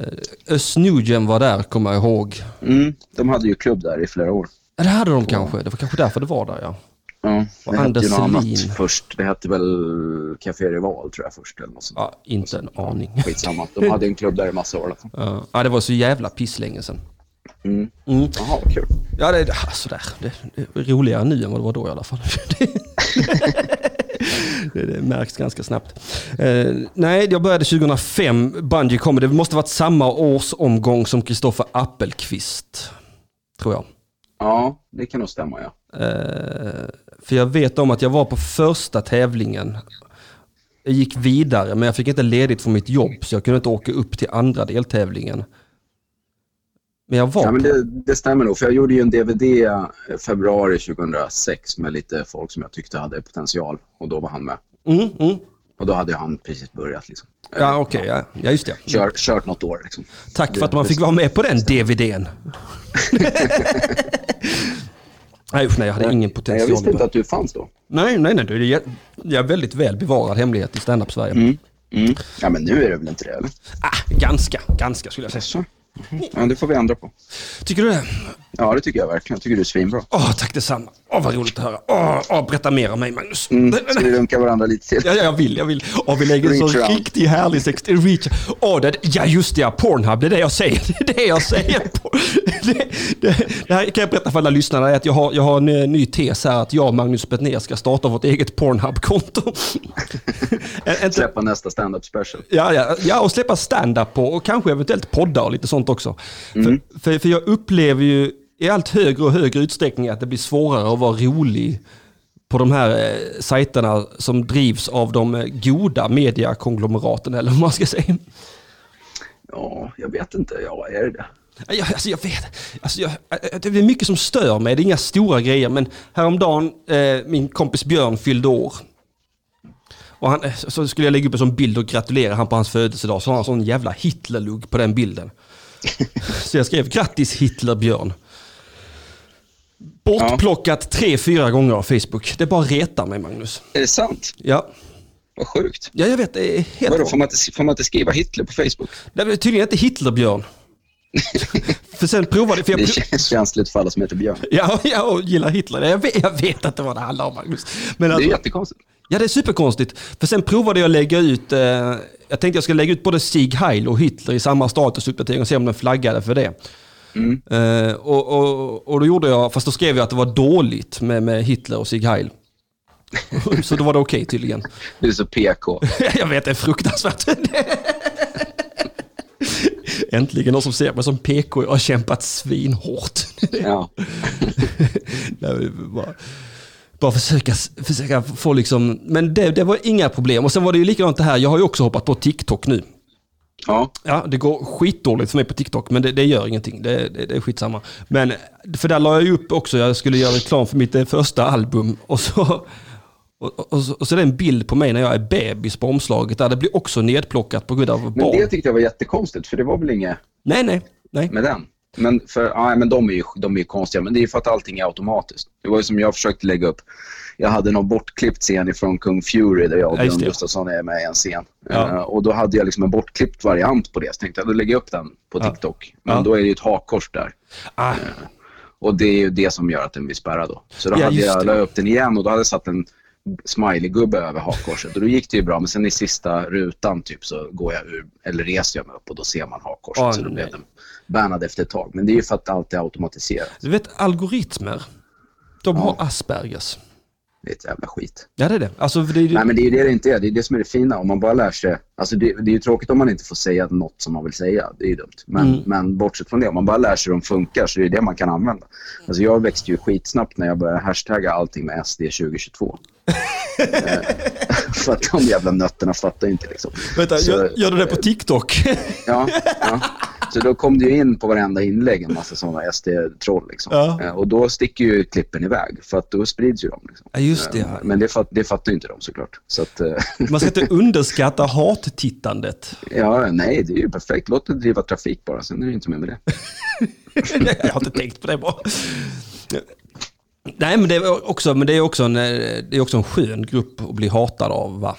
[SPEAKER 1] Özz Nujen var där, kommer jag ihåg.
[SPEAKER 2] Mm, de hade ju klubb där i flera år.
[SPEAKER 1] Ja, det hade de kanske. Det var kanske därför det var där, ja.
[SPEAKER 2] Ja,
[SPEAKER 1] Och
[SPEAKER 2] det hette
[SPEAKER 1] Anders
[SPEAKER 2] ju något annat först. Det hette väl Café Rival tror jag först. Eller något sånt.
[SPEAKER 1] Ja, inte en aning.
[SPEAKER 2] Skitsamma. De hade en klubb där i massa år. Alltså.
[SPEAKER 1] Ja, det var så jävla pisslänge sedan.
[SPEAKER 2] Mm.
[SPEAKER 1] Mm.
[SPEAKER 2] Jaha, vad kul.
[SPEAKER 1] Ja, det, ah, sådär. Det, det är roligare nu än vad det var då i alla fall. det, det märks ganska snabbt. Eh, nej, jag började 2005. Bungy kom. Det måste varit samma årsomgång som Kristoffer Appelqvist. Tror jag.
[SPEAKER 2] Ja, det kan nog stämma ja.
[SPEAKER 1] Eh, för jag vet om att jag var på första tävlingen. Jag gick vidare men jag fick inte ledigt från mitt jobb så jag kunde inte åka upp till andra deltävlingen. Men jag var
[SPEAKER 2] ja men det, det stämmer nog. För jag gjorde ju en DVD februari 2006 med lite folk som jag tyckte hade potential. Och då var han med.
[SPEAKER 1] Mm, mm.
[SPEAKER 2] Och då hade han precis börjat. Liksom.
[SPEAKER 1] Ja okej, ja. ja just det.
[SPEAKER 2] Kör, kört något år. Liksom.
[SPEAKER 1] Tack för att man fick vara med på den DVDn. nej usch nej, jag hade ingen
[SPEAKER 2] Nej, jag
[SPEAKER 1] potential.
[SPEAKER 2] visste inte att du fanns då.
[SPEAKER 1] Nej, nej, nej. Det är det är väldigt väl bevarad hemlighet i stand-up Sverige.
[SPEAKER 2] Mm. Mm. Ja, men nu är det väl inte det, eller?
[SPEAKER 1] Ah, ganska, ganska skulle jag säga.
[SPEAKER 2] Så. Ja, det får vi ändra på.
[SPEAKER 1] Tycker du det?
[SPEAKER 2] Ja, det tycker jag verkligen. Jag tycker du är svinbra.
[SPEAKER 1] Åh, tack detsamma. Åh, vad roligt att höra. Åh, åh, berätta mer om mig, Magnus.
[SPEAKER 2] Mm. Ska vi runka varandra lite till?
[SPEAKER 1] Ja, ja, jag vill, jag vill. Och vi lägger en
[SPEAKER 2] Reach
[SPEAKER 1] så
[SPEAKER 2] around.
[SPEAKER 1] riktigt härlig sex... Reach. Åh, det, ja, just det, ja, Pornhub, det är det jag säger. Det är det jag säger. Det, det, det här kan jag berätta för alla lyssnare, att jag har, jag har en ny tes här, att jag och Magnus Bettner ska starta vårt eget Pornhub-konto.
[SPEAKER 2] Släppa nästa stand-up special.
[SPEAKER 1] Ja, ja, ja, och släppa stand-up på och kanske eventuellt podda och lite sånt också.
[SPEAKER 2] Mm.
[SPEAKER 1] För, för, för jag upplever ju i allt högre och högre utsträckning att det blir svårare att vara rolig på de här eh, sajterna som drivs av de eh, goda mediakonglomeraten eller vad man ska säga.
[SPEAKER 2] Ja, jag vet inte. Ja, är det det?
[SPEAKER 1] Jag, alltså jag vet, alltså jag, eh, det är mycket som stör mig, det är inga stora grejer men häromdagen, eh, min kompis Björn fyllde år. Och han, eh, så skulle jag lägga upp en sån bild och gratulera han på hans födelsedag, så har han sån jävla Hitlerlugg på den bilden. Så jag skrev grattis Hitler Björn. Bortplockat tre, fyra gånger av Facebook. Det bara retar mig Magnus.
[SPEAKER 2] Är det sant?
[SPEAKER 1] Ja,
[SPEAKER 2] Vad sjukt.
[SPEAKER 1] ja jag vet, det är helt...
[SPEAKER 2] Vadå, får man, inte, får man inte skriva Hitler på Facebook?
[SPEAKER 1] Det är tydligen inte Hitlerbjörn. För sen provade för jag
[SPEAKER 2] Det känns känsligt för alla som heter Björn.
[SPEAKER 1] Ja, jag gillar Hitler. Jag vet, jag vet inte vad det handlar om Magnus. Men
[SPEAKER 2] Det är
[SPEAKER 1] alltså,
[SPEAKER 2] jättekonstigt.
[SPEAKER 1] ja, det är superkonstigt. För sen provade jag lägga ut, eh, jag tänkte jag skulle lägga ut både Sieg Heil och Hitler i samma statusuppdatering och se om den flaggade för det.
[SPEAKER 2] Mm.
[SPEAKER 1] Eh, och, och, och då gjorde jag, fast då skrev jag att det var dåligt med, med Hitler och Sieg Heil. Så då var det okej tydligen.
[SPEAKER 2] Du är så PK.
[SPEAKER 1] jag vet, det är fruktansvärt. Äntligen någon som ser mig som PK. Jag har kämpat svinhårt.
[SPEAKER 2] Ja.
[SPEAKER 1] Nej, bara, bara försöka, försöka få liksom, men det, det var inga problem. Och sen var det ju likadant det här, jag har ju också hoppat på TikTok nu.
[SPEAKER 2] Ja.
[SPEAKER 1] Ja, det går skitdåligt för mig på TikTok, men det, det gör ingenting. Det, det, det är skitsamma. Men, för där la jag ju upp också, jag skulle göra reklam för mitt eh, första album. Och så, och, och, så, och så är det en bild på mig när jag är bebis på omslaget, där det blir också nedplockat på grund av
[SPEAKER 2] Men
[SPEAKER 1] barn.
[SPEAKER 2] det tyckte jag var jättekonstigt, för det var väl inget
[SPEAKER 1] Nej, nej, nej.
[SPEAKER 2] med den. Men, för, ja, men de, är ju, de är ju konstiga, men det är ju för att allting är automatiskt. Det var ju som jag försökte lägga upp. Jag hade någon bortklippt scen från Kung Fury där jag och
[SPEAKER 1] Ja,
[SPEAKER 2] Björn. Gustafsson är med i en scen.
[SPEAKER 1] Ja.
[SPEAKER 2] Eh, och då hade jag liksom en bortklippt variant på det. Så tänkte jag, då lägger jag upp den på
[SPEAKER 1] Ja.
[SPEAKER 2] TikTok. Men
[SPEAKER 1] Ja.
[SPEAKER 2] då är det ju ett hakkors där.
[SPEAKER 1] Ah,
[SPEAKER 2] Och det är ju det som gör att den blir spärrad då. Så då
[SPEAKER 1] Ja,
[SPEAKER 2] hade jag la upp den igen och då hade jag satt en smiley-gubbe över hakkorset. Och då gick det ju bra, men sen i sista rutan typ så går jag ur, eller reser jag mig upp och då ser man hakkorset.
[SPEAKER 1] Åh,
[SPEAKER 2] så då blev den bannad efter ett tag. Men det är ju för att allt är automatiserat.
[SPEAKER 1] du vet algoritmer, de
[SPEAKER 2] Ja.
[SPEAKER 1] har Aspergers.
[SPEAKER 2] Det är ett jävla skit.
[SPEAKER 1] Ja, det är det. Alltså, det är, ju-
[SPEAKER 2] Nej, men det är ju det det inte är. Det är det som är det fina. Om man bara lär sig... Alltså det, det är ju tråkigt om man inte får säga något som man vill säga. Det är ju dumt. Men,
[SPEAKER 1] Mm.
[SPEAKER 2] men bortsett från det, om man bara lär sig hur de funkar så är det det man kan använda. Alltså jag växte ju skitsnabbt när jag började hashtagga allting med SD 2022. Eh, För att de jävla nötterna fattar inte liksom.
[SPEAKER 1] Vänta,
[SPEAKER 2] Så-
[SPEAKER 1] gör, gör du det på TikTok?
[SPEAKER 2] Ja, ja. Så då kom det ju in på varenda inlägg en massa sådana SD-troll. Liksom.
[SPEAKER 1] Ja.
[SPEAKER 2] Eh, Och då sticker ju klippen iväg för att då sprids ju de. Liksom.
[SPEAKER 1] Ja, just det.
[SPEAKER 2] Eh,
[SPEAKER 1] Ja.
[SPEAKER 2] Men det, fatt, det fattar ju inte de såklart. Så att, eh,
[SPEAKER 1] Man ska inte underskatta hattittandet.
[SPEAKER 2] ja, nej, det är ju perfekt. Låt det driva trafik bara, sen är det inte mer med det.
[SPEAKER 1] Jag har inte tänkt på det bara. Nej, men det är också, men det är också, en, det är också en skön grupp att bli hatad av, va?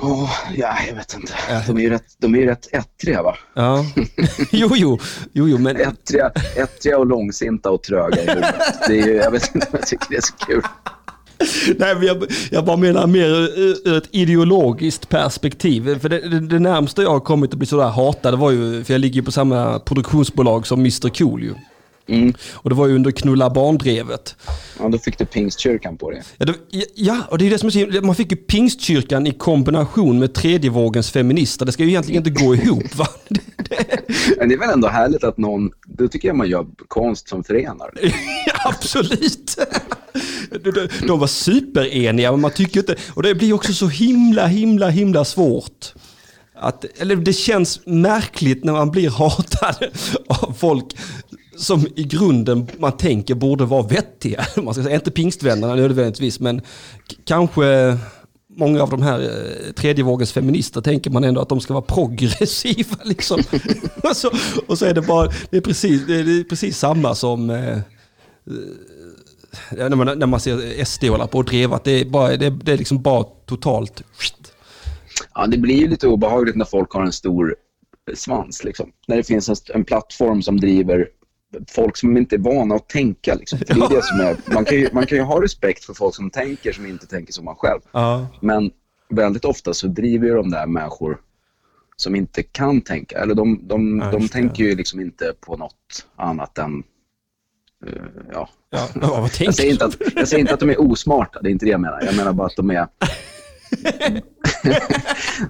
[SPEAKER 2] Åh, ja, jag vet inte. De är ju rätt, de är ju rätt ettriga, va?
[SPEAKER 1] Ja. Jo, jo, jo, jo men...
[SPEAKER 2] Ettriga, ettriga och långsinta och tröga i huvudet. Det är ju, jag vet inte, jag tycker det är så kul.
[SPEAKER 1] Nej, men jag, jag bara menar mer ur ett ideologiskt perspektiv. För det, det, det närmaste jag har kommit att bli sådär hatad var ju, för jag ligger ju på samma produktionsbolag som Mr Cool ju.
[SPEAKER 2] Mm.
[SPEAKER 1] Och det var ju under Knulla barndrevet.
[SPEAKER 2] Ja, då fick du pingstkyrkan på det.
[SPEAKER 1] Ja, det, ja, och det är det som är så, man fick ju pingstkyrkan i kombination med tredje vågens feminister. Det ska ju egentligen inte gå ihop va?
[SPEAKER 2] Men det är väl ändå härligt att någon, då tycker jag man gör konst som förenar.
[SPEAKER 1] Ja, Absolut. De var supereniga, men man tycker inte... Och det blir också så himla, himla, himla svårt. Att, eller det känns märkligt när man blir hatad av folk som i grunden man tänker borde vara vettiga. Man ska säga, inte pingstvännerna nödvändigtvis, men kanske många av de här eh, tredje vågens feminister tänker man ändå att de ska vara progressiva. Liksom. och, så, och så är det bara, det är precis, det är precis samma som eh, eh när, man, när man ser SD hålla på och dreva, att det är, bara, det, det är liksom bara totalt...
[SPEAKER 2] Ja, det blir ju lite obehagligt när folk har en stor svans. Liksom. När det finns en, en plattform som driver folk som inte är vana att tänka. Liksom. Det är det som är, man, kan ju, man kan ju ha respekt för folk som tänker som inte tänker som man själv.
[SPEAKER 1] Ja.
[SPEAKER 2] Men väldigt ofta så driver ju de där människor som inte kan tänka. Eller de, de,
[SPEAKER 1] Ja,
[SPEAKER 2] de tänker ju liksom inte på något annat än... eh, ja.
[SPEAKER 1] Ja, vad
[SPEAKER 2] Jag säger, inte att, jag säger inte att de är osmarta, det är inte det jag menar. Jag menar bara att de är...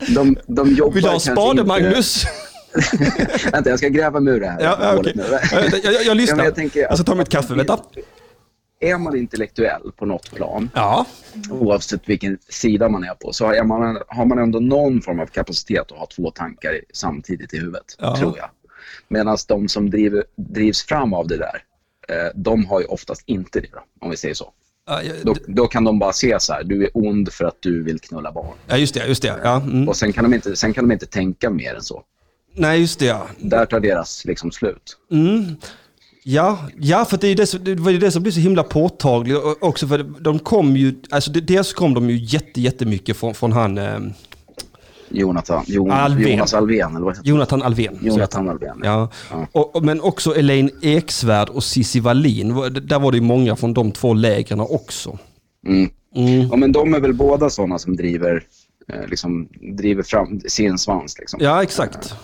[SPEAKER 2] de, de jobbar
[SPEAKER 1] Vill du ha spade,
[SPEAKER 2] inte-
[SPEAKER 1] Magnus?
[SPEAKER 2] Vänta, jag ska gräva mig ur det här.
[SPEAKER 1] Ja, ja,
[SPEAKER 2] nu.
[SPEAKER 1] jag, jag, jag
[SPEAKER 2] Ja,
[SPEAKER 1] lyssnar.
[SPEAKER 2] men jag tänker
[SPEAKER 1] jag ska ta mitt kaffe, vänta.
[SPEAKER 2] Är man intellektuell på något plan,
[SPEAKER 1] Ja,
[SPEAKER 2] oavsett vilken sida man är på, så har man, har man ändå någon form av kapacitet att ha två tankar samtidigt i huvudet,
[SPEAKER 1] Ja.
[SPEAKER 2] tror jag. Medan de som driver, drivs fram av det där, eh, de har ju oftast inte det, om vi säger så.
[SPEAKER 1] Ja, jag-
[SPEAKER 2] Då, då kan de bara se så här, du är ond för att du vill knulla barn.
[SPEAKER 1] ja, just det. Just det. Ja, mm.
[SPEAKER 2] Och sen kan, de inte, sen kan de inte tänka mer än så.
[SPEAKER 1] Nej, just det. Ja.
[SPEAKER 2] Där tar deras liksom slut.
[SPEAKER 1] Ja, ja för det, är det, som, det var ju det som blev så himla påtagligt också för de kom ju, alltså dels kom de ju jätte, jättemycket från, från han eh,
[SPEAKER 2] Jonathan, Jon,
[SPEAKER 1] Alvén.
[SPEAKER 2] Jonas Alvén, eller vad?
[SPEAKER 1] Jonathan Alvén.
[SPEAKER 2] Jonathan
[SPEAKER 1] han.
[SPEAKER 2] Alvén.
[SPEAKER 1] Ja.
[SPEAKER 2] Ja.
[SPEAKER 1] Och, men också Elaine Eksvärd och Cissi Wallin. Där var det ju många från de två lägren också.
[SPEAKER 2] Mm.
[SPEAKER 1] Mm.
[SPEAKER 2] Ja, men de är väl båda sådana som driver, eh, liksom, driver fram sin svans. Liksom.
[SPEAKER 1] Ja, exakt.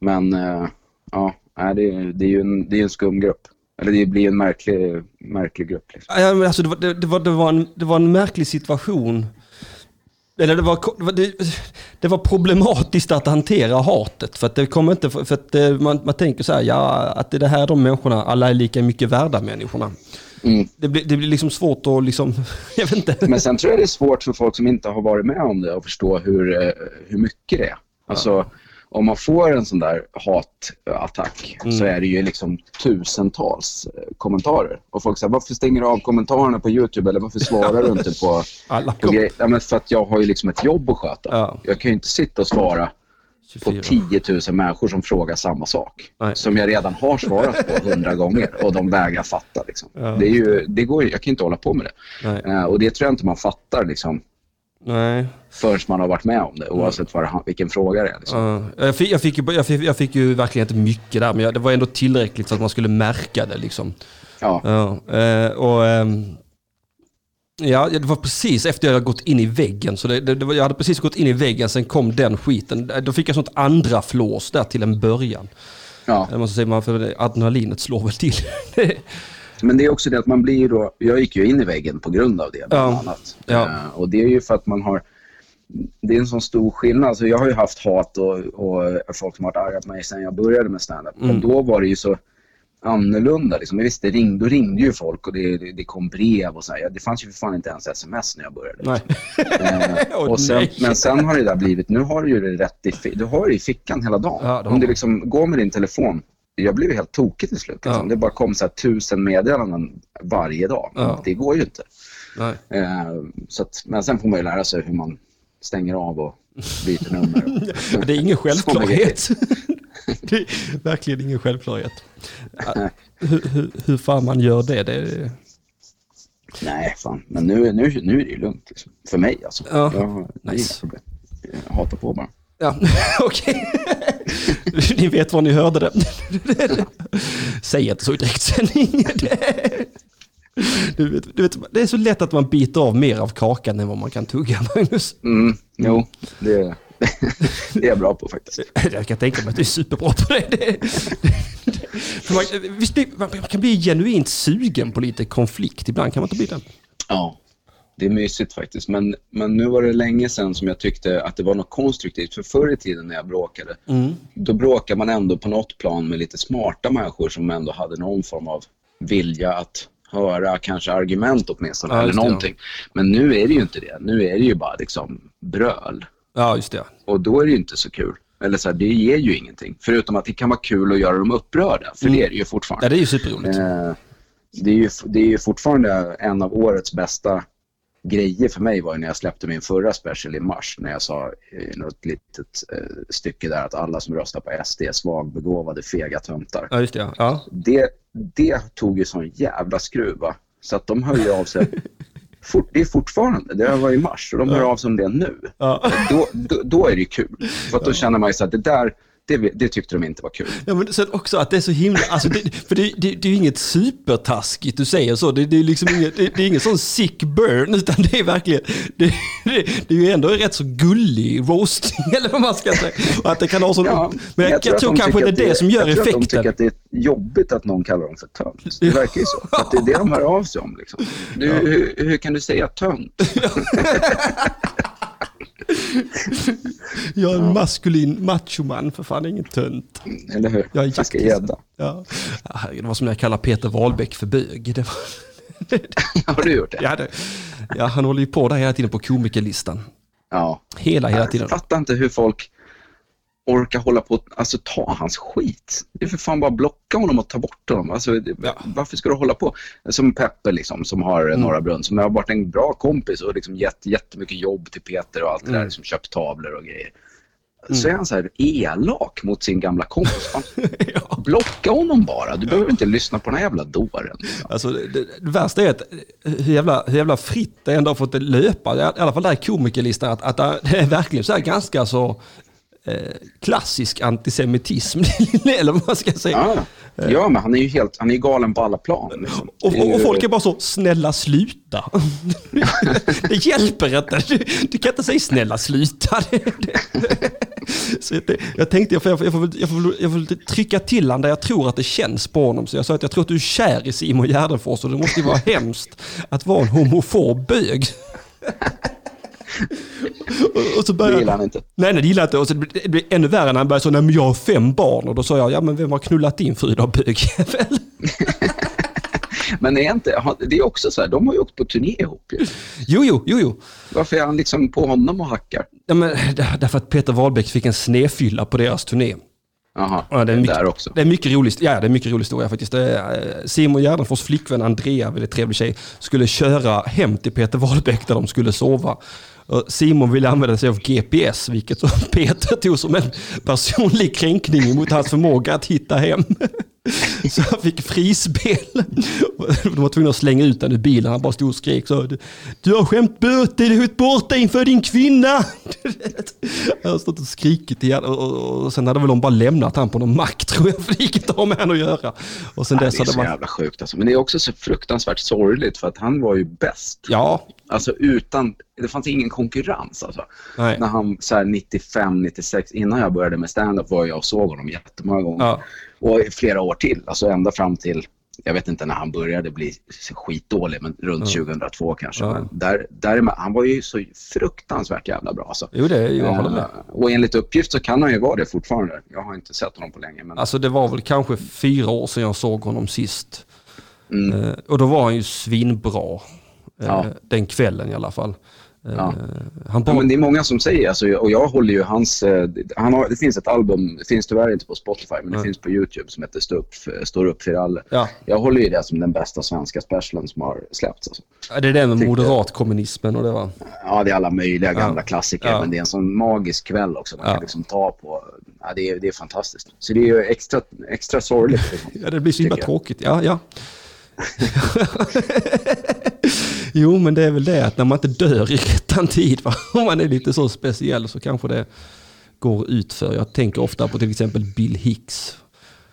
[SPEAKER 2] Men eh, ja, det, är- det är ju en, det är en skum grupp. Eller det blir en märklig, märklig grupp. Liksom.
[SPEAKER 1] Ja, men alltså, det, var, det, det, var, det, var en, det var en märklig situation. Eller det var, det, det, var problematiskt att hantera hatet. För att det kommer inte, för att eh, man, man tänker så här, ja, att det är det här de människorna, alla är lika mycket värda människorna.
[SPEAKER 2] Mm.
[SPEAKER 1] Det blir, det blir liksom svårt att liksom, jag vet inte.
[SPEAKER 2] Men sen tror jag det är svårt för folk som inte har varit med om det att förstå hur, eh, hur mycket det är. Alltså, om man får en sån där hatattack
[SPEAKER 1] Mm.
[SPEAKER 2] så är det ju liksom tusentals eh, kommentarer. Och folk säger, varför stänger du av kommentarerna på YouTube eller varför svarar du inte på,
[SPEAKER 1] Alla
[SPEAKER 2] på grejer? Ja, men för att jag har ju liksom ett jobb att sköta.
[SPEAKER 1] Ja.
[SPEAKER 2] Jag kan ju inte sitta och svara på
[SPEAKER 1] 24.
[SPEAKER 2] 10 000 människor som frågar samma sak.
[SPEAKER 1] Nej.
[SPEAKER 2] Som jag redan har svarat på hundra gånger och de vägrar fatta. Liksom.
[SPEAKER 1] Ja.
[SPEAKER 2] Det är ju, det går, jag kan inte hålla på med det. Eh, och det tror jag inte man fattar liksom,
[SPEAKER 1] Nej.
[SPEAKER 2] förrän man har varit med om det, oavsett vad vilken fråga det är. Liksom.
[SPEAKER 1] Ja, jag, fick, jag, fick ju, jag, fick, jag fick ju verkligen inte mycket där, men det var ändå tillräckligt så att man skulle märka det. Liksom.
[SPEAKER 2] Ja.
[SPEAKER 1] Ja, eh, och, ehm, ja, det var precis efter jag hade gått in i väggen. Så det, det, det var, jag hade precis gått in i väggen, sen kom den skiten. Då fick jag sånt andra flås där till en början.
[SPEAKER 2] Ja.
[SPEAKER 1] Jag måste säga, man, för adrenalinet slår väl till.
[SPEAKER 2] Men det är också det att man blir då, jag gick ju in i väggen på grund av det bland
[SPEAKER 1] Ja.
[SPEAKER 2] annat.
[SPEAKER 1] Ja.
[SPEAKER 2] Eh, och det är ju för att man har, det är en sån stor skillnad. Alltså jag har ju haft hat och, och folk som har varit arga på mig sedan jag började med standup.
[SPEAKER 1] Mm.
[SPEAKER 2] Men då var det ju så annorlunda. Liksom. Visst, det ringde, då ringde ju folk och det, det, det kom brev och så här. Det fanns ju för fan inte ens sms när jag började.
[SPEAKER 1] Nej.
[SPEAKER 2] Eh, och sen, men sen har det där blivit, nu har du ju det rätt i, du har det i fickan hela dagen.
[SPEAKER 1] Ja,
[SPEAKER 2] Om du liksom går med din telefon, jag blev helt tokig till slut. Liksom.
[SPEAKER 1] Ja.
[SPEAKER 2] Det bara kom så här tusen meddelanden varje dag.
[SPEAKER 1] Ja.
[SPEAKER 2] Det går ju inte. Eh, så att, men sen får man ju lära sig hur man stänger av och byter nummer.
[SPEAKER 1] Det är ingen självklarhet. det är verkligen ingen självklarhet. Hur, hur, hur fan man gör det, det är...
[SPEAKER 2] Nej, fan. Men nu, nu, nu är det ju lugnt. Liksom. För mig alltså.
[SPEAKER 1] Ja.
[SPEAKER 2] Jag,
[SPEAKER 1] Nice.
[SPEAKER 2] Jag hatar på bara.
[SPEAKER 1] Ja, okej. ni vet var ni hörde det. Säg inte så i direktsändning. Du vet, du vet, det är så lätt att man biter av mer av kakan än vad man kan tugga, Magnus.
[SPEAKER 2] Mm, jo, det, det är jag bra på faktiskt.
[SPEAKER 1] Jag kan tänka mig att du är superbra på det. det, det man, man kan bli genuint sugen på lite konflikt. Ibland kan man inte bli det.
[SPEAKER 2] Ja, det är mysigt faktiskt. Men, men nu var det länge sedan som jag tyckte att det var något konstruktivt. För förr i tiden när jag bråkade, då bråkade man ändå på något plan med lite smarta människor som ändå hade någon form av vilja att höra kanske argument åtminstone,
[SPEAKER 1] Ja,
[SPEAKER 2] eller
[SPEAKER 1] det, ja.
[SPEAKER 2] någonting. Men nu är det ju inte det. Nu är det ju bara liksom bröl.
[SPEAKER 1] Ja, just det.
[SPEAKER 2] Och då är det ju inte så kul. Eller så här, det ger ju ingenting. Förutom att det kan vara kul att göra dem upprörda, för det är det ju fortfarande.
[SPEAKER 1] Ja, det är ju superroligt.
[SPEAKER 2] Eh, det, är ju, det är ju fortfarande en av årets bästa grejer för mig var ju när jag släppte min förra special i mars när jag sa i något litet eh, stycke där att alla som röstar på SD är svagbegåvade, fega töntar.
[SPEAKER 1] Ja, just det. Ja. Ja.
[SPEAKER 2] Det, det tog ju sån jävla skruv va? så att de ju av sig. Fort, det är fortfarande, det var i mars och de hör av sig om det nu.
[SPEAKER 1] Ja.
[SPEAKER 2] Då, då, då är det kul. För att då känner man ju så att det där, det, det, tyckte de inte var kul.
[SPEAKER 1] Ja, men sen också att det är så himla, alltså det, för det, det, det är ju inget supertaskigt du säger så, det, det är liksom inget, det, är ingen sån sick burn, utan det är verkligen, det, det, är ju ändå rätt så gullig roasting, eller vad man ska säga. Och att det kan ha sån,
[SPEAKER 2] Ja,
[SPEAKER 1] men jag, jag, tror, tror kanske det är det som gör
[SPEAKER 2] jag tror
[SPEAKER 1] effekten.
[SPEAKER 2] att de tycker att det är jobbigt att någon kallar dem för tönt. Det verkar ju så. Att det är det de hör av sig om. Liksom. Du, hur, hur kan du säga tönt?
[SPEAKER 1] Jag är en maskulin machoman, för fan ingen tönt.
[SPEAKER 2] Eller hur?
[SPEAKER 1] Jag är
[SPEAKER 2] Fiska
[SPEAKER 1] jättes-
[SPEAKER 2] gädda.
[SPEAKER 1] Ja. Ja, Det var som när jag kallade Peter Wahlbeck för bög. Det var,
[SPEAKER 2] Har du gjort det?
[SPEAKER 1] ja, det, ja, han håller ju på där hela tiden på komikerlistan.
[SPEAKER 2] Ja.
[SPEAKER 1] Hela, hela tiden.
[SPEAKER 2] Jag fattar inte hur folk orkar hålla på att alltså, ta hans skit. Det är för fan bara blocka honom och ta bort honom. Alltså,
[SPEAKER 1] Ja.
[SPEAKER 2] Varför ska du hålla på? Som Peppe liksom, som har
[SPEAKER 1] Mm.
[SPEAKER 2] Norra Brunn, som har varit en bra kompis och liksom gett jättemycket jobb till Peter och allt det
[SPEAKER 1] Mm.
[SPEAKER 2] där, liksom köpt tavlor och grejer. Så är han så här elak mot sin gamla kompis.
[SPEAKER 1] Ja.
[SPEAKER 2] Blocka honom bara. Du behöver inte lyssna på den här jävla dåren. Liksom.
[SPEAKER 1] Alltså, det, det, värsta är att hur jävla, hur jävla fritt det ändå har fått det löpa, i alla fall där i komikerlistan, att, att det är verkligen så här ganska så eh, klassisk antisemitism, eller vad man ska säga.
[SPEAKER 2] Ja, ja, men han är ju helt, han är galen på alla plan. Liksom.
[SPEAKER 1] Och, och, folk är bara så, snälla sluta. det hjälper inte. Du, du kan inte säga snälla sluta. Så det, jag tänkte jag får, jag, får, jag, får, jag, får, jag får trycka till honom där jag tror att det känns på honom. Så jag sa att jag tror att du är kär i Simon Gärdenfors och det måste ju vara hemskt att vara en homofob bög. Och, och så
[SPEAKER 2] Det
[SPEAKER 1] började
[SPEAKER 2] gillar han inte.
[SPEAKER 1] Nej, nej, det gillar jag inte. Och så det blir ännu värre när han börjar så, nej men jag har fem barn. Och då sa jag, ja men vem har knullat din fru då, bögjävel?
[SPEAKER 2] Men är inte, han- det är också så här, de har ju åkt på turné ihop ju.
[SPEAKER 1] Jo, jo, jo, jo.
[SPEAKER 2] Varför är han liksom på honom och hackar?
[SPEAKER 1] Ja, men, där- därför att Peter Wahlbeck fick en snefylla på deras turné.
[SPEAKER 2] Jaha,
[SPEAKER 1] Ja, det är mycket,
[SPEAKER 2] där också.
[SPEAKER 1] Det är mycket roligt. Ja, det är mycket rolig historia faktiskt. Det eh, Simon Gärdenfors flickvän Andrea, väldigt trevlig tjej, skulle köra hem till Peter Wahlbeck där de skulle sova. Simon ville använda sig av GPS, vilket Peter tog som en personlig kränkning mot hans förmåga att hitta hem. Så han fick frispel. De var tvungna att slänga ut den ur bilen. Han bara stod och skrek så. Du har skämt böter, du har gått borta inför din kvinna. Han har stått och skrikit igen. Och, sen hade väl de bara lämnat han på någon mack tror jag. För det gick inte att ha med honom att göra. Och sen
[SPEAKER 2] Nej,
[SPEAKER 1] dess
[SPEAKER 2] det är så
[SPEAKER 1] man...
[SPEAKER 2] jävla sjukt alltså. Men det är också så fruktansvärt sorgligt för att han var ju bäst.
[SPEAKER 1] Ja,
[SPEAKER 2] Alltså utan, det fanns ingen konkurrens alltså.
[SPEAKER 1] nej.
[SPEAKER 2] När han så här 95, 96, innan jag började med stand-up var jag och såg honom jättemånga gånger.
[SPEAKER 1] Ja.
[SPEAKER 2] Och flera år till, alltså ända fram till, jag vet inte när han började bli skitdålig, men runt 2002 kanske.
[SPEAKER 1] Ja.
[SPEAKER 2] Där, där, han var ju så fruktansvärt jävla bra alltså.
[SPEAKER 1] Jo, det, jag håller med.
[SPEAKER 2] Eh, Och enligt uppgift så kan han ju vara det fortfarande. Jag har inte sett honom på länge. Men...
[SPEAKER 1] Alltså det var väl kanske fyra år sedan jag såg honom sist.
[SPEAKER 2] Mm.
[SPEAKER 1] Eh, och då var han ju svinbra. Eh,
[SPEAKER 2] Ja.
[SPEAKER 1] Den kvällen i alla fall. Eh,
[SPEAKER 2] Ja.
[SPEAKER 1] Han
[SPEAKER 2] Ja, men det är många som säger, alltså, och jag håller ju hans... eh, Han har, det finns ett album, det finns tyvärr inte på Spotify, men det finns på YouTube som heter Stå upp, Står upp för alla.
[SPEAKER 1] ja,
[SPEAKER 2] Jag håller ju det som den bästa svenska specialen som har släppts. Alltså.
[SPEAKER 1] det är det med moderatkommunismen och det var.
[SPEAKER 2] Ja, det är alla möjliga gamla
[SPEAKER 1] Ja.
[SPEAKER 2] klassiker,
[SPEAKER 1] Ja.
[SPEAKER 2] men det är en sån magisk kväll också. Man
[SPEAKER 1] Ja.
[SPEAKER 2] kan liksom ta på... Ja, det, är, det är fantastiskt. Så det är ju extra, extra sorgligt. Liksom.
[SPEAKER 1] Ja, det blir så himla tråkigt. Ja, ja. jo, men det är väl det att när man inte dör i rättan tid, va? om man är lite så speciell så kanske det går ut för. Jag tänker ofta på till exempel Bill Hicks.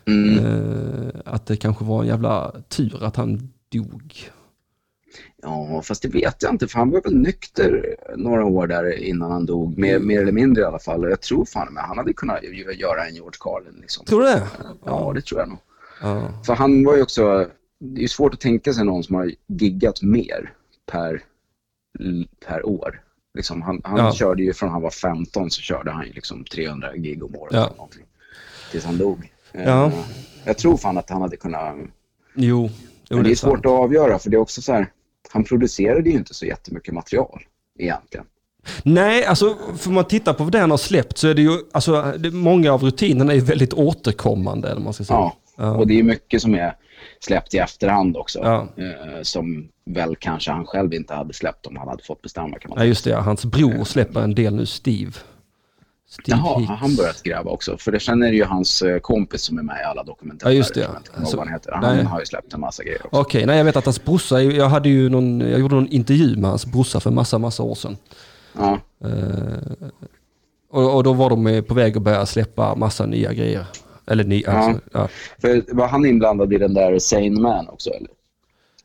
[SPEAKER 2] Mm.
[SPEAKER 1] Eh, att det kanske var en jävla tur att han dog.
[SPEAKER 2] Ja, fast det vet jag inte, för han var väl nykter några år där innan han dog. Mer, mer eller mindre i alla fall. Jag tror fan med han hade kunnat göra en George Carlin. Liksom.
[SPEAKER 1] Tror du det?
[SPEAKER 2] Ja, det tror jag nog.
[SPEAKER 1] Ja.
[SPEAKER 2] För han var ju också... Det är svårt att tänka sig någon som har giggat mer per, per år. Liksom han han
[SPEAKER 1] Ja.
[SPEAKER 2] körde ju från han var 15 så körde han ju liksom 300 gig om året.
[SPEAKER 1] Ja.
[SPEAKER 2] eller någonting, tills han dog. Eh,
[SPEAKER 1] Ja.
[SPEAKER 2] Jag tror fan att han hade kunnat...
[SPEAKER 1] Jo, jo
[SPEAKER 2] Men det är
[SPEAKER 1] sant.
[SPEAKER 2] svårt att avgöra för det är också så här... Han producerade ju inte så jättemycket material egentligen.
[SPEAKER 1] Nej, alltså för man tittar på vad det han har släppt så är det ju, alltså det, många av rutinerna är väldigt återkommande eller man ska säga.
[SPEAKER 2] Ja.
[SPEAKER 1] Ja.
[SPEAKER 2] Och det är mycket som är släppt i efterhand också.
[SPEAKER 1] Ja.
[SPEAKER 2] Eh, som väl kanske han själv inte hade släppt om han hade fått bestämma kan man
[SPEAKER 1] Ja, just det. ja. Hans bror släpper en del nu, Steve. Steve
[SPEAKER 2] Jaha,
[SPEAKER 1] Hicks.
[SPEAKER 2] har han börjat gräva också? För det känner ju hans eh, kompis som är med i alla dokumentärer.
[SPEAKER 1] Ja, just det, ja.
[SPEAKER 2] som jag inte kommer ihåg
[SPEAKER 1] Så-
[SPEAKER 2] vad han heter. Han
[SPEAKER 1] nej.
[SPEAKER 2] har ju släppt en massa grejer också.
[SPEAKER 1] Okej, nej jag vet att hans brorsa, jag hade ju någon, jag gjorde någon intervju med hans brorsa för massa, massa år sedan.
[SPEAKER 2] Ja,
[SPEAKER 1] Eh, Och, och då var de på väg att börja släppa massa nya grejer. Eller
[SPEAKER 2] Ja.
[SPEAKER 1] alltså, ja.
[SPEAKER 2] För var han inblandad i den där Sane Man också eller?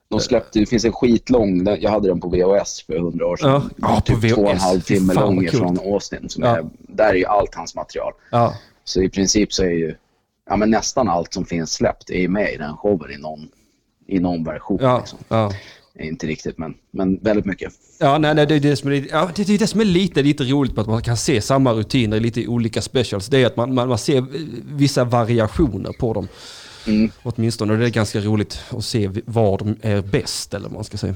[SPEAKER 2] De släppte, det finns en skitlång, jag hade den på VHS för hundra år sedan.
[SPEAKER 1] Ja. Ja, på
[SPEAKER 2] typ två och en
[SPEAKER 1] VHS.
[SPEAKER 2] halv timme
[SPEAKER 1] Fan,
[SPEAKER 2] lång från Austin. Som
[SPEAKER 1] Ja.
[SPEAKER 2] är, där är ju allt hans material.
[SPEAKER 1] ja.
[SPEAKER 2] Så i princip så är ju ja, men nästan allt som finns släppt är med i den showen i någon, i någon version.
[SPEAKER 1] Ja,
[SPEAKER 2] Liksom. Inte riktigt, men, men väldigt mycket.
[SPEAKER 1] Ja, nej, nej, det, är det, som är, lite- ja, det, är det som är lite, lite roligt på att man kan se samma rutiner i lite olika specials. Det är att man, man, man ser vissa variationer på dem.
[SPEAKER 2] Mm.
[SPEAKER 1] Åtminstone. Och det är ganska roligt att se var de är bäst, eller vad man ska säga.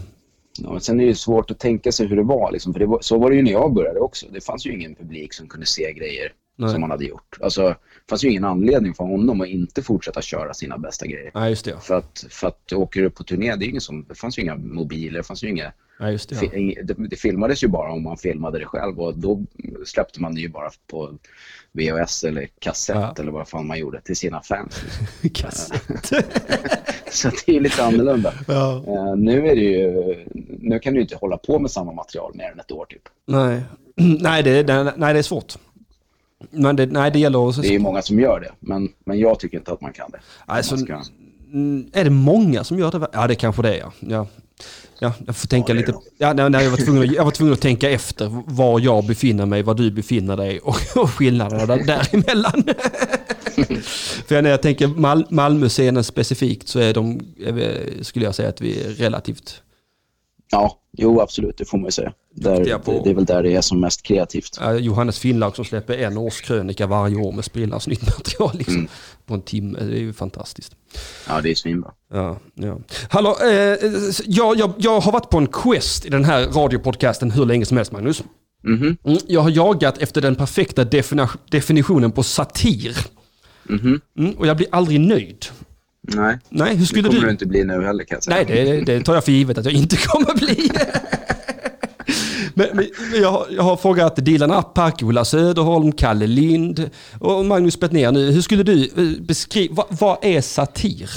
[SPEAKER 2] Ja, men sen är det svårt att tänka sig hur det var. Liksom, för det var, så var det ju när jag började också. Det fanns ju ingen publik som kunde se grejer
[SPEAKER 1] Nej.
[SPEAKER 2] som han hade gjort. Alltså, fanns ju ingen anledning för honom att inte fortsätta köra sina bästa grejer.
[SPEAKER 1] Nej, just det.
[SPEAKER 2] För att, för att åker du på turné, det, är ingen som, det fanns ju inga mobiler, det fanns ju inga...
[SPEAKER 1] Nej, just det. Ja.
[SPEAKER 2] fi- Det, det filmades ju bara om man filmade det själv och då släppte man det ju bara på VHS eller kassett
[SPEAKER 1] Ja.
[SPEAKER 2] eller vad fan man gjorde till sina fans.
[SPEAKER 1] Kassett.
[SPEAKER 2] Så det är lite annorlunda.
[SPEAKER 1] ja.
[SPEAKER 2] Eh, nu är det ju, nu kan du inte hålla på med samma material mer än ett år typ.
[SPEAKER 1] Nej. Nej, det, det, nej, det är svårt. Men det, nej, det gäller att...
[SPEAKER 2] Det är många som gör det, men, men jag tycker inte att man kan det.
[SPEAKER 1] Alltså,
[SPEAKER 2] Man ska-
[SPEAKER 1] Mm, Är det många som gör det? Ja, det kanske det är. Ja. Ja. Ja, jag får tänka
[SPEAKER 2] Ja,
[SPEAKER 1] lite. Ja, nej, nej, jag, var tvungen att, jag var tvungen att tänka efter var jag befinner mig, var du befinner dig och, och skillnaderna där, däremellan. För när jag tänker Mal Malmö-scenen specifikt så är de, skulle jag säga att vi är relativt...
[SPEAKER 2] Ja, jo absolut, det får man ju säga. Där, det, det är väl där det är som mest kreativt.
[SPEAKER 1] Ja, Johannes Finnlaug som släpper en årskrönika varje år med sprillans nytt material liksom,
[SPEAKER 2] Mm.
[SPEAKER 1] på en timme. Det är ju fantastiskt.
[SPEAKER 2] Ja, det är svinbra.
[SPEAKER 1] Ja, ja. Hallå, eh, jag, jag, jag har varit på en quest i den här radiopodcasten hur länge som helst Magnus.
[SPEAKER 2] Mhm,
[SPEAKER 1] Mm, jag har jagat efter den perfekta definitionen på satir.
[SPEAKER 2] mhm.
[SPEAKER 1] Mm, och jag blir aldrig nöjd.
[SPEAKER 2] Nej,
[SPEAKER 1] Nej, hur
[SPEAKER 2] det
[SPEAKER 1] skulle
[SPEAKER 2] kommer
[SPEAKER 1] du?
[SPEAKER 2] du inte bli nu heller kan jag säga.
[SPEAKER 1] Nej, det, det tar jag för givet att jag inte kommer bli. Men, men jag, har, jag har frågat Dilan Apak, Ola Söderholm, Kalle Lind och Magnus Bettner nu. Hur skulle du eh, beskriva, vad, vad är satir?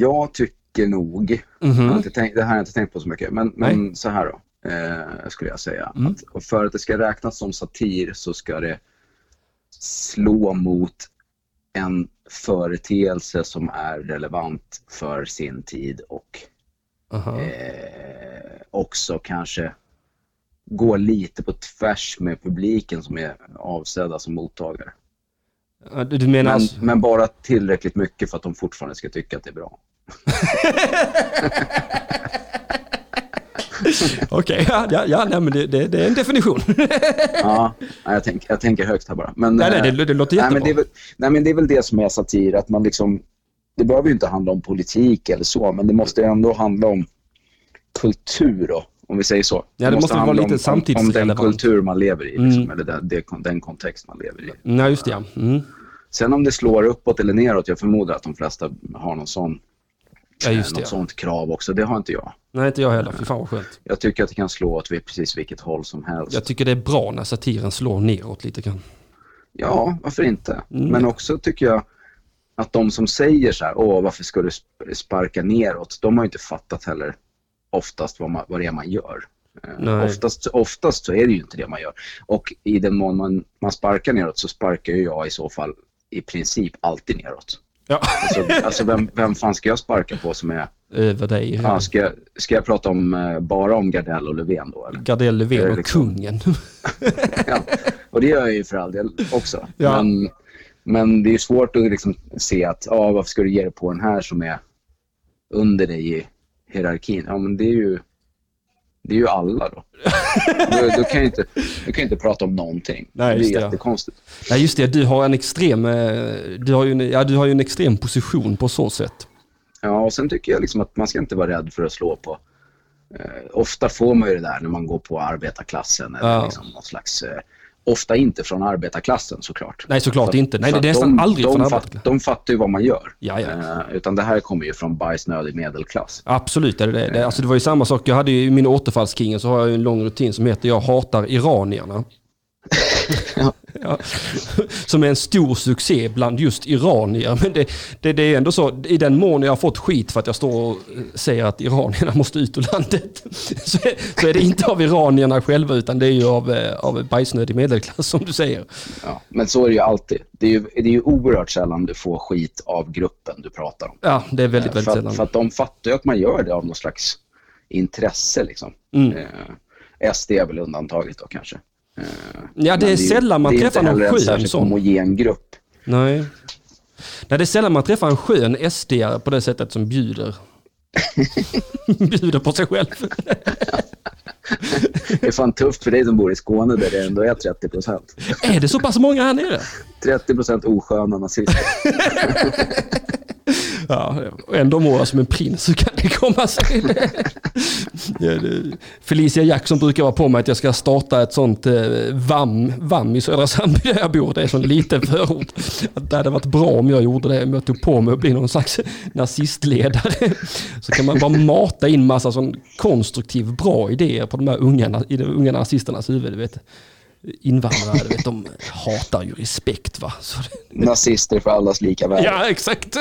[SPEAKER 2] Jag tycker nog, har inte tänkt, det här har jag inte tänkt på så mycket, men, men så här då, eh, skulle jag säga.
[SPEAKER 1] Mm.
[SPEAKER 2] Att, för att det ska räknas som satir så ska det slå mot en företeelse som är relevant för sin tid och eh, också kanske gå lite på tvärs med publiken som är avsedda som mottagare.
[SPEAKER 1] Du menar
[SPEAKER 2] Men,
[SPEAKER 1] alltså...
[SPEAKER 2] men bara tillräckligt mycket för att de fortfarande ska tycka att det är bra.
[SPEAKER 1] Okej, ja, ja, ja nej, men det, det, det är en definition.
[SPEAKER 2] Ja, jag, tänk, jag tänker högt här bara. Men,
[SPEAKER 1] nej, nej,
[SPEAKER 2] eh,
[SPEAKER 1] det, det låter
[SPEAKER 2] nej,
[SPEAKER 1] jättebra.
[SPEAKER 2] men väl, nej, men det är väl det som är satir, att man liksom... Det behöver ju inte handla om politik eller så, men det måste ändå handla om kultur då, om vi säger så.
[SPEAKER 1] det måste vara
[SPEAKER 2] handla
[SPEAKER 1] lite
[SPEAKER 2] om, om, om den
[SPEAKER 1] samtidsrelevant.
[SPEAKER 2] kultur man lever i, liksom,
[SPEAKER 1] Mm.
[SPEAKER 2] eller den, det, den kontext man lever i.
[SPEAKER 1] Nej, just det. Ja. Mm.
[SPEAKER 2] Sen om det slår uppåt eller neråt, jag förmodar att de flesta har någon sån,
[SPEAKER 1] Ja,
[SPEAKER 2] eh,
[SPEAKER 1] just
[SPEAKER 2] något
[SPEAKER 1] det.
[SPEAKER 2] Sånt krav också. Det har inte jag.
[SPEAKER 1] Nej, inte jag heller. Fy fan vad skönt.
[SPEAKER 2] Jag tycker att det kan slå åt precis vilket håll som helst.
[SPEAKER 1] Jag tycker det är bra när satiren slår neråt lite grann.
[SPEAKER 2] Ja, varför inte?
[SPEAKER 1] Mm.
[SPEAKER 2] Men också tycker jag att de som säger så här, åh varför ska du sp- sparka neråt? De har ju inte fattat heller oftast vad, man, vad det är man gör. Eh,
[SPEAKER 1] Nej.
[SPEAKER 2] Oftast, oftast så är det ju inte det man gör. Och i den mån man, man sparkar neråt så sparkar ju jag i så fall i princip alltid neråt.
[SPEAKER 1] Ja,
[SPEAKER 2] Alltså, alltså vem, vem fan ska jag sparka på som är...
[SPEAKER 1] över dig.
[SPEAKER 2] Ja, ska, jag- ska jag prata om, eh, bara om Gardell och Löfven då eller?
[SPEAKER 1] Gardell Löfven och
[SPEAKER 2] liksom-
[SPEAKER 1] kungen.
[SPEAKER 2] Ja, och det gör jag ju för all del också.
[SPEAKER 1] Ja.
[SPEAKER 2] Men, men det är ju svårt att liksom se att ja, varför ska du ge dig på den här som är under dig i hierarkin? Ja, men det är ju, det är ju alla då. då, då kan jag inte, då kan jag inte prata om någonting.
[SPEAKER 1] Nej,
[SPEAKER 2] det är
[SPEAKER 1] det, ja.
[SPEAKER 2] jättekonstigt.
[SPEAKER 1] Nej, just det. Du har en extrem, eh, du har ju en, ja, du har ju en extrem position på så sätt.
[SPEAKER 2] Ja, och sen tycker jag liksom att man ska inte vara rädd för att slå på. Eh, ofta får man ju det där när man går på arbetarklassen eller
[SPEAKER 1] Ja.
[SPEAKER 2] liksom något slags... Eh, ofta inte från arbetarklassen såklart.
[SPEAKER 1] Nej, såklart
[SPEAKER 2] att-
[SPEAKER 1] inte. Nej, det är nästan
[SPEAKER 2] de,
[SPEAKER 1] aldrig
[SPEAKER 2] de,
[SPEAKER 1] från arbetarklassen.
[SPEAKER 2] de fattar ju vad man gör.
[SPEAKER 1] Ja, ja.
[SPEAKER 2] Eh, utan det här kommer ju från bajsnödig medelklass.
[SPEAKER 1] Absolut är det det. det. Alltså det var ju samma sak. Jag hade ju i min återfallskingen så har jag ju en lång rutin som heter Jag hatar iranierna. Ja. Som är en stor succé bland just iranier. Men det, det, det, är ändå så, i den mån jag har fått skit för att jag står och säger att iranierna måste ut ur landet. Så är, så är det inte av iranierna själva utan det är ju av, eh, av bajsnödig medelklass som du säger.
[SPEAKER 2] Ja, men så är det ju alltid. Det är ju, det är ju oerhört sällan du får skit av gruppen du pratar om.
[SPEAKER 1] Ja, det är väldigt, väldigt
[SPEAKER 2] för
[SPEAKER 1] sällan.
[SPEAKER 2] För att de fattar ju att man gör det av någon slags intresse liksom. Mm. Eh, SD är väl undantaget då kanske.
[SPEAKER 1] Ja, det är, det är sällan man träffar någon skön sån. Det är inte heller en
[SPEAKER 2] homogen grupp.
[SPEAKER 1] Nej. Nej, det är sällan man träffar en skön SD på det sättet som bjuder. bjuder på sig själv.
[SPEAKER 2] det är fan tufft för dig som bor i Skåne där det ändå är 30 procent.
[SPEAKER 1] Är det så pass många här nere?
[SPEAKER 2] 30 procent osköna nazister.
[SPEAKER 1] Ja, ändå mår jag som en prins, hur kan det komma sig? Felicia Jackson brukar vara på mig att jag ska starta ett sånt eh, VAM, VAM i Södra Sandby där jag bor. Det är en sån liten förort. Det hade varit bra om jag gjorde det, om jag tog på mig att bli någon slags nazistledare. Så kan man bara mata in massa sån konstruktiv, bra idéer på de här unga, i de unga nazisternas huvud. Vet invandrare, vet, de hatar ju respekt. Va? Så
[SPEAKER 2] det... Nazister för allas lika värde.
[SPEAKER 1] Ja, exakt.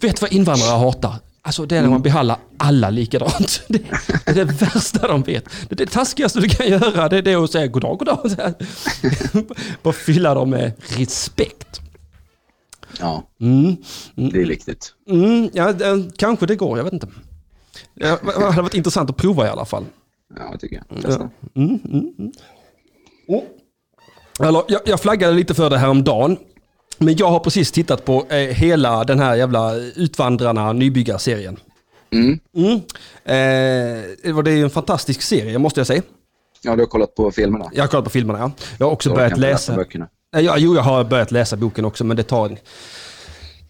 [SPEAKER 1] vet vad invandrare hatar? Alltså det är när man behandlar alla likadant. Det, det är det värsta de vet. Det, är det taskigaste du kan göra det är det att säga goddag, goddag. Bara fylla dem med respekt.
[SPEAKER 2] Ja, mm. det är viktigt.
[SPEAKER 1] Mm, ja, kanske det går, jag vet inte. Det hade varit intressant att prova i alla fall.
[SPEAKER 2] Ja, tycker jag. Testa.
[SPEAKER 1] Mm, mm, mm. Oh. Eller, jag, jag flaggade lite för det här om dagen. Men jag har precis tittat på eh, hela den här jävla Utvandrarna nybyggarserien.
[SPEAKER 2] Mm.
[SPEAKER 1] Mm. Eh, det är en fantastisk serie måste jag säga.
[SPEAKER 2] Ja, du har kollat på filmerna?
[SPEAKER 1] Jag har kollat på filmerna, ja. Jag har också så börjat läsa.
[SPEAKER 2] Böckerna.
[SPEAKER 1] Ja, jo, jag har börjat läsa boken också, men det tar en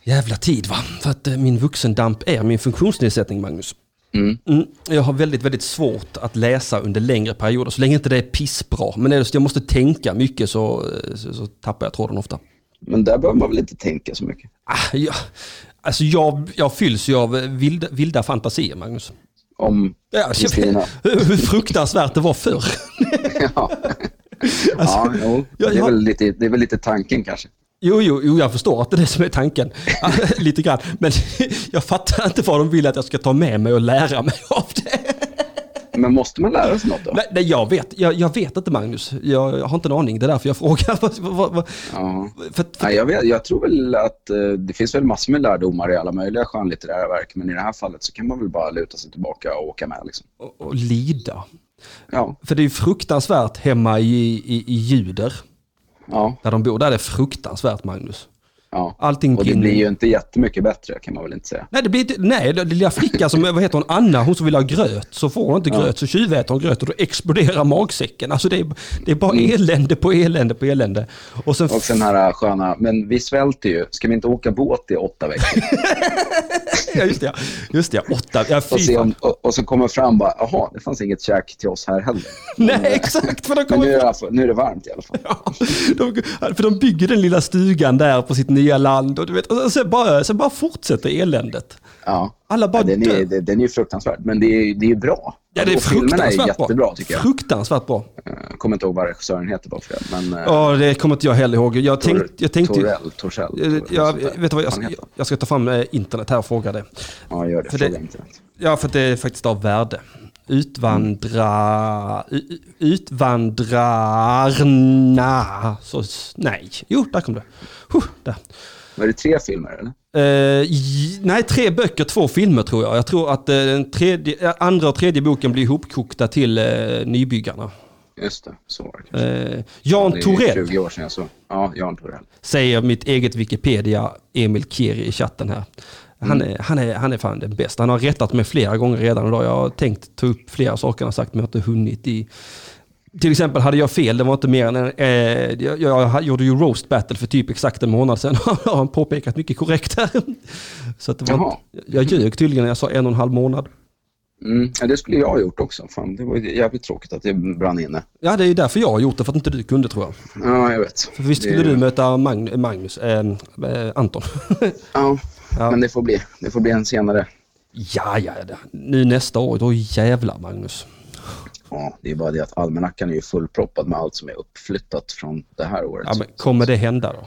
[SPEAKER 1] jävla tid va. För att eh, min vuxendamp är min funktionsnedsättning, Magnus.
[SPEAKER 2] Mm.
[SPEAKER 1] Mm. Jag har väldigt, väldigt svårt att läsa under längre perioder, så länge inte det är pissbra. Men är jag måste tänka mycket så, så, så, tappar jag tråden ofta.
[SPEAKER 2] Men där behöver man väl inte tänka så mycket?
[SPEAKER 1] Ah, ja. Alltså jag, jag fylls ju av vilda, vilda fantasier, Magnus.
[SPEAKER 2] Om
[SPEAKER 1] ja, Kristina? Hur fruktansvärt det var förr.
[SPEAKER 2] ja, alltså, ja jo. Det, är väl lite, det är väl lite tanken kanske.
[SPEAKER 1] Jo, jo, jo, jag förstår att det är det som är tanken. Lite grann. Men jag fattar inte vad de vill att jag ska ta med mig och lära mig av det.
[SPEAKER 2] Men måste man lära sig något då?
[SPEAKER 1] Nej, nej jag, vet, jag, jag, vet inte Magnus. Jag, jag, har inte en aning. Det är därför jag frågar.
[SPEAKER 2] ja. för, för... Nej, jag, vet, jag tror väl att uh, det finns väl massor med lärdomar i alla möjliga skönlitterära verk. Men i det här fallet så kan man väl bara luta sig tillbaka och åka med. Liksom.
[SPEAKER 1] Och, och lida.
[SPEAKER 2] Ja.
[SPEAKER 1] För det är ju fruktansvärt hemma i, i, i juder.
[SPEAKER 2] Ja.
[SPEAKER 1] Där de bor. Där är det fruktansvärt, Magnus.
[SPEAKER 2] Ja.
[SPEAKER 1] Allting
[SPEAKER 2] och det blir ju inte jättemycket bättre kan man väl inte säga.
[SPEAKER 1] Nej, det blir nej, den lilla flickan som, vad heter hon, Anna, hon som vill ha gröt, så får hon inte ja. gröt, så tjuväter hon gröt och då exploderar magsäcken. Alltså det är, det är bara mm. elände på elände på elände.
[SPEAKER 2] Och sen, och sen här sköna, men vi svälter ju, ska vi inte åka båt i åtta veckor?
[SPEAKER 1] ja, just det. Just det, åtta. Ja,
[SPEAKER 2] och, se om, och, och, så kommer fram bara, jaha, det fanns inget käk till oss här heller.
[SPEAKER 1] Nej, exakt. För de
[SPEAKER 2] kommer men nu är, det, nu är det varmt i alla fall.
[SPEAKER 1] Ja, de, för de bygger den lilla stugan där på sitt nya land och, du vet, och sen, bara, sen bara fortsätter eländet.
[SPEAKER 2] Ja,
[SPEAKER 1] Alla bara
[SPEAKER 2] ja den, är, det, den är fruktansvärd, men det är, det är bra.
[SPEAKER 1] Ja, det är
[SPEAKER 2] filmerna är jättebra
[SPEAKER 1] bra.
[SPEAKER 2] tycker jag.
[SPEAKER 1] Fruktansvärt bra.
[SPEAKER 2] Jag eh, kommer inte ihåg vad regissören heter bara för det. Men,
[SPEAKER 1] eh, ja, det kommer inte jag heller ihåg. Jag, tänkt, jag tänkte...
[SPEAKER 2] Torell, Torell.
[SPEAKER 1] Jag, jag, vet du vad, jag, ska, jag ska ta fram eh, internet här och fråga det.
[SPEAKER 2] Ja, gör det.
[SPEAKER 1] För
[SPEAKER 2] det,
[SPEAKER 1] internet. Ja, för det är faktiskt av värde. Utvandra... Utvandrarna... Så, nej, jo, där kom det. Huh, där.
[SPEAKER 2] Var det tre filmer eller?
[SPEAKER 1] Uh, nej, tre böcker, två filmer tror jag. Jag tror att uh, den tredje, andra och tredje boken blir ihopkokta till uh, Nybyggarna.
[SPEAKER 2] Just det, så var det
[SPEAKER 1] uh, Jan Torell.
[SPEAKER 2] 20 år sedan jag såg. Ja, Jan Torell.
[SPEAKER 1] Säger mitt eget Wikipedia, Emil Kiri i chatten här. Han, mm. är, han, är, han är fan den bästa. Han har rättat mig flera gånger redan idag. Jag har tänkt ta upp flera saker han har sagt men jag har inte hunnit i till exempel hade jag fel, det var inte mer än eh, jag, jag, gjorde ju roast battle för typ exakt en månad sedan. har han påpekat mycket korrekt här. Så att det var, jag ljög tydligen när jag sa en och en halv månad.
[SPEAKER 2] Mm, ja, det skulle jag ha gjort också. Fan, det var jävligt tråkigt att det brann inne.
[SPEAKER 1] Ja, det är därför jag har gjort det, för att inte du kunde tror jag.
[SPEAKER 2] Ja, jag vet.
[SPEAKER 1] För visst skulle det... du möta Mag Magnus, äh, äh, Anton?
[SPEAKER 2] ja, ja, men det får, bli, det får bli en senare.
[SPEAKER 1] Ja, ja, nu nästa år, då jävlar Magnus.
[SPEAKER 2] Ja, det är bara det att almanackan är ju fullproppad med allt som är uppflyttat från det här året.
[SPEAKER 1] Ja, men kommer det hända då?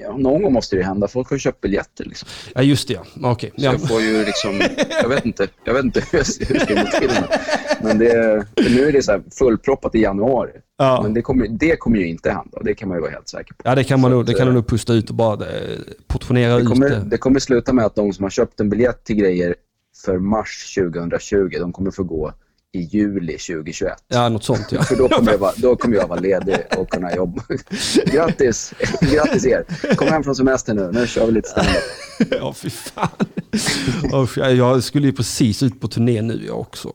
[SPEAKER 2] Ja, någon gång måste det hända. Folk har ju köpt biljetter. Liksom.
[SPEAKER 1] Ja, just det. Ja. Okej.
[SPEAKER 2] Så
[SPEAKER 1] Ja.
[SPEAKER 2] jag får ju liksom... Jag vet inte, jag vet inte hur, jag- det ska gå till. Men det, nu är det så fullproppat i januari.
[SPEAKER 1] Ja.
[SPEAKER 2] Men det kommer, det kommer ju inte hända. Det kan man ju vara helt säker på.
[SPEAKER 1] ja, det kan man nog, det kan du
[SPEAKER 2] eh,
[SPEAKER 1] nog pusta ut och bara eh, portionera
[SPEAKER 2] Det
[SPEAKER 1] ut
[SPEAKER 2] kommer,
[SPEAKER 1] det.
[SPEAKER 2] det kommer sluta med att de som har köpt en biljett till grejer för mars 2020, de kommer få gå i juli 2021.
[SPEAKER 1] Ja, något sånt ja.
[SPEAKER 2] För då kommer, jag vara, då kommer jag vara ledig och kunna jobba. Grattis! Grattis er! Kom hem från semester nu. Nu kör vi lite standup.
[SPEAKER 1] Ja, fy fan. Jag- skulle ju precis ut på turné nu jag också.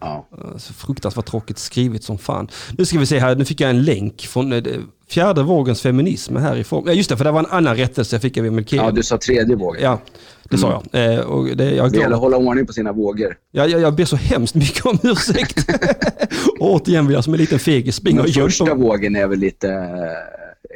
[SPEAKER 2] Ja.
[SPEAKER 1] Så fruktansvärt tråkigt skrivet som fan. Nu ska vi se här, nu fick jag en länk från eh, fjärde vågens feminism härifrån. Ja just det, för det var en annan rättelse jag fick av Emil
[SPEAKER 2] ja, du sa tredje vågen.
[SPEAKER 1] Ja, det sa jag. Eh, och det, jag, är
[SPEAKER 2] Det gäller att hålla ordning på sina vågor.
[SPEAKER 1] jag, jag, jag ber så hemskt mycket om ursäkt. och återigen vill jag som en liten fegis springa och
[SPEAKER 2] Den första
[SPEAKER 1] gömma
[SPEAKER 2] vågen är väl lite...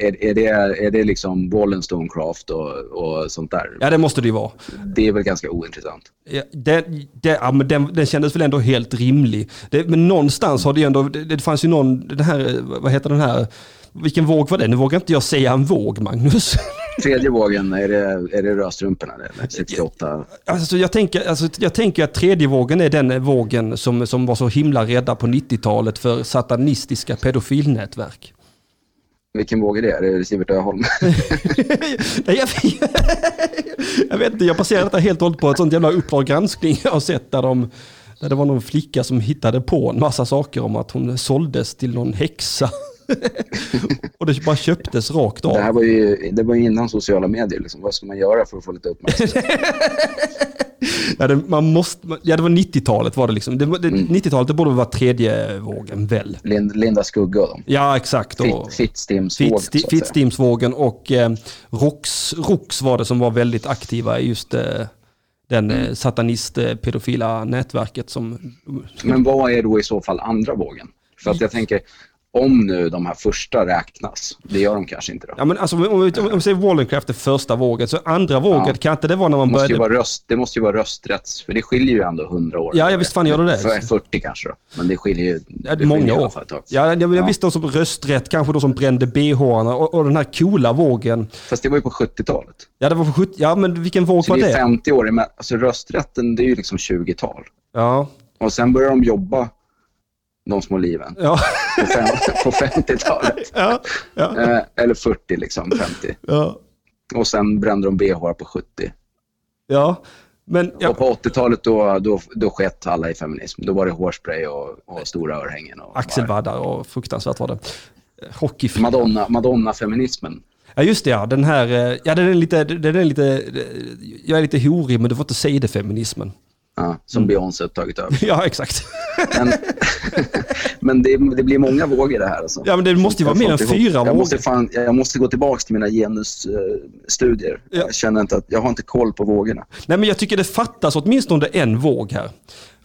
[SPEAKER 2] Är, är, det, är det liksom bollen Stonecraft och, och sånt där?
[SPEAKER 1] Ja, det måste det ju vara.
[SPEAKER 2] Det är väl ganska ointressant.
[SPEAKER 1] Ja, den, den, ja, men den, den kändes väl ändå helt rimlig. Det, men någonstans har det ju ändå, det, det fanns ju någon, den här, eh, vad heter den här, vilken våg var det? Nu vågar inte jag säga en våg, Magnus.
[SPEAKER 2] Tredje vågen, är det, är det rödstrumporna? eller? 68?
[SPEAKER 1] Alltså, jag, tänker, alltså, jag tänker att tredje vågen är den vågen som, som var så himla rädda på 90-talet för satanistiska pedofilnätverk.
[SPEAKER 2] Vilken våg är det? Är det Sivert Öholm?
[SPEAKER 1] Jag, vet inte, jag baserar detta helt och hållet på ett sånt jävla Uppdrag granskning jag har sett där, de, där det var någon flicka som hittade på en massa saker om att hon såldes till någon häxa. och det bara köptes rakt av.
[SPEAKER 2] Det här var ju, det var ju innan sociala medier. Liksom. Vad ska man göra för att få lite uppmärksamhet?
[SPEAKER 1] Ja, det, man måste, ja, det var 90-talet var det liksom. Det, det, 90-talet det borde vara tredje vågen väl?
[SPEAKER 2] Lind, Linda Skugga och dem.
[SPEAKER 1] Ja, exakt. Och,
[SPEAKER 2] Fit- Fittstimsvågen.
[SPEAKER 1] Fittstimsvågen och eh, Rox, Rox var det som var väldigt aktiva i just eh, den
[SPEAKER 2] Mm.
[SPEAKER 1] eh, satanist eh, pedofila nätverket som...
[SPEAKER 2] Men vad är då i så fall andra vågen? För att jag tänker, om nu de här första räknas, det gör de kanske inte då.
[SPEAKER 1] Ja men alltså om vi, om vi säger Wallencraft är första vågen, så andra vågen
[SPEAKER 2] Ja.
[SPEAKER 1] kan inte det vara när man
[SPEAKER 2] Det
[SPEAKER 1] började...
[SPEAKER 2] vara röst, det måste ju vara rösträtts, för det skiljer ju ändå 100 år.
[SPEAKER 1] Ja, ja, visst fan gör det det.
[SPEAKER 2] För 40 kanske då, men det skiljer ju
[SPEAKER 1] Ja,
[SPEAKER 2] det skiljer
[SPEAKER 1] många
[SPEAKER 2] alla
[SPEAKER 1] år. Ja, jag, jag
[SPEAKER 2] Ja.
[SPEAKER 1] visste de som rösträtt, kanske de som brände bh-arna och, och den här coola vågen.
[SPEAKER 2] Fast det var ju på 70-talet.
[SPEAKER 1] Ja, det var på 70, ja men vilken våg
[SPEAKER 2] Så
[SPEAKER 1] var
[SPEAKER 2] det är
[SPEAKER 1] det?
[SPEAKER 2] 50 år, men alltså rösträtten det är ju liksom 20-tal.
[SPEAKER 1] Ja,
[SPEAKER 2] Och sen börjar de jobba, de små liven,
[SPEAKER 1] ja,
[SPEAKER 2] på, fem, på 50-talet.
[SPEAKER 1] ja, ja,
[SPEAKER 2] Eh, eller 40 liksom, 50.
[SPEAKER 1] ja,
[SPEAKER 2] Och sen brände de bh på 70.
[SPEAKER 1] ja. Men,
[SPEAKER 2] Och på 80-talet då, då, då skett alla i feminism. Då var det hårspray och, och stora örhängen. Och
[SPEAKER 1] axelvaddar och fruktansvärt var det. Hockey.
[SPEAKER 2] Madonna, Madonna-feminismen.
[SPEAKER 1] Ja just det ja, den här, eh, ja den är lite, den är lite, jag är lite horig men du får inte säga det feminismen.
[SPEAKER 2] Ja, som Beyoncé har tagit över.
[SPEAKER 1] Ja exakt.
[SPEAKER 2] Men, men det, det blir många vågor det här. Alltså.
[SPEAKER 1] Ja men det måste ju vara mer än fyra
[SPEAKER 2] jag
[SPEAKER 1] vågor.
[SPEAKER 2] måste, fan, jag måste gå tillbaka till mina genusstudier.
[SPEAKER 1] Ja.
[SPEAKER 2] Jag känner inte att jag har inte koll på vågorna.
[SPEAKER 1] Nej men jag tycker det fattas åtminstone en våg här.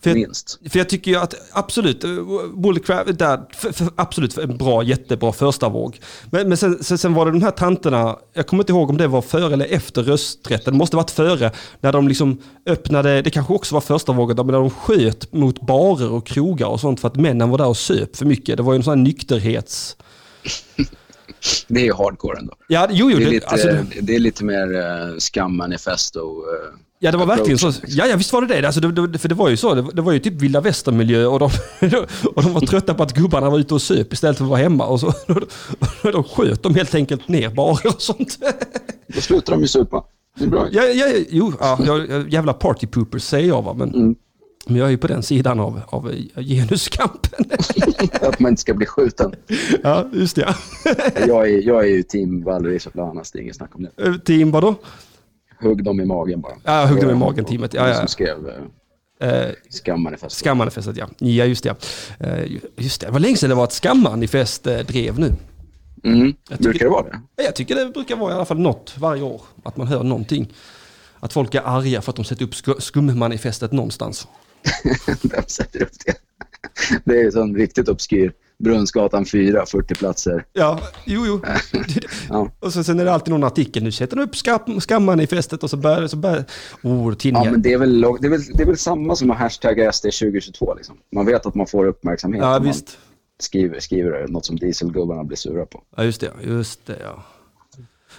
[SPEAKER 1] För jag,
[SPEAKER 2] Minst.
[SPEAKER 1] för jag tycker ju att absolut, eh, Bullcraft, där, för, för, absolut en bra, jättebra första våg. Men, men sen, sen, sen var det de här tanterna, jag kommer inte ihåg om det var före eller efter rösträtten, det måste varit före, när de liksom öppnade, det kanske också var första vågen, men när de sköt mot barer och krogar och sånt för att männen var där och söp för mycket. Det var ju en sån här nykterhets...
[SPEAKER 2] Det är ju hardcore ändå.
[SPEAKER 1] Ja, jo, jo,
[SPEAKER 2] Det är
[SPEAKER 1] det,
[SPEAKER 2] lite,
[SPEAKER 1] alltså, det,
[SPEAKER 2] det är lite mer uh, skammanifesto. Uh,
[SPEAKER 1] Ja det var verkligen så. Ja, ja visst var det det. Alltså, det, det för det var ju så. Det, det var ju typ vilda västern-miljö och de, och de var trötta på att gubbarna var ute och söp istället för att vara hemma. Och så, och då sköt de helt enkelt ner barer och sånt.
[SPEAKER 2] Då slutar de ju supa. Det är bra.
[SPEAKER 1] Ja, ja, jo, ja, jag- jävla party poopers säger jag va. Men,
[SPEAKER 2] Mm.
[SPEAKER 1] men jag är ju på den sidan av, av genuskampen.
[SPEAKER 2] Att man inte ska bli skjuten.
[SPEAKER 1] Ja, just det. Ja.
[SPEAKER 2] Jag är, jag är ju team Valerie Soplanas, det är inget snack om det.
[SPEAKER 1] Team vadå?
[SPEAKER 2] Hugg dem i magen bara.
[SPEAKER 1] Ja, hugg dem i magen, teamet. Ja, ja.
[SPEAKER 2] Som skrev uh,
[SPEAKER 1] Eh,
[SPEAKER 2] skammanifestet.
[SPEAKER 1] Skammanifestet ja. Ja, just det. ja. Eh, just det. Det var länge sedan det var ett skammanifest eh, drev nu.
[SPEAKER 2] Mm.
[SPEAKER 1] tycker-
[SPEAKER 2] Brukar det vara det?
[SPEAKER 1] Ja, Jag tycker det brukar vara i alla fall något varje år. Att man hör någonting. Att folk är arga för att de sätter upp sku- skummanifestet någonstans.
[SPEAKER 2] Vem sätter upp det? Det är en sån riktigt obskyr Brunnsgatan 4, 40 platser.
[SPEAKER 1] Ja, jo, jo. ja. Och så, sen är det alltid någon artikel, nu sätter de upp skam, skamman i fästet och så börjar så börjar, oh, tidningen.
[SPEAKER 2] Ja, men det är, väl, det, är väl, det är väl samma som att hashtagga SD 2022 liksom. Man vet att man får uppmärksamhet.
[SPEAKER 1] Ja, visst.
[SPEAKER 2] Skriver, skriver något som dieselgubbarna blir sura på.
[SPEAKER 1] Ja, just det. Just det, ja.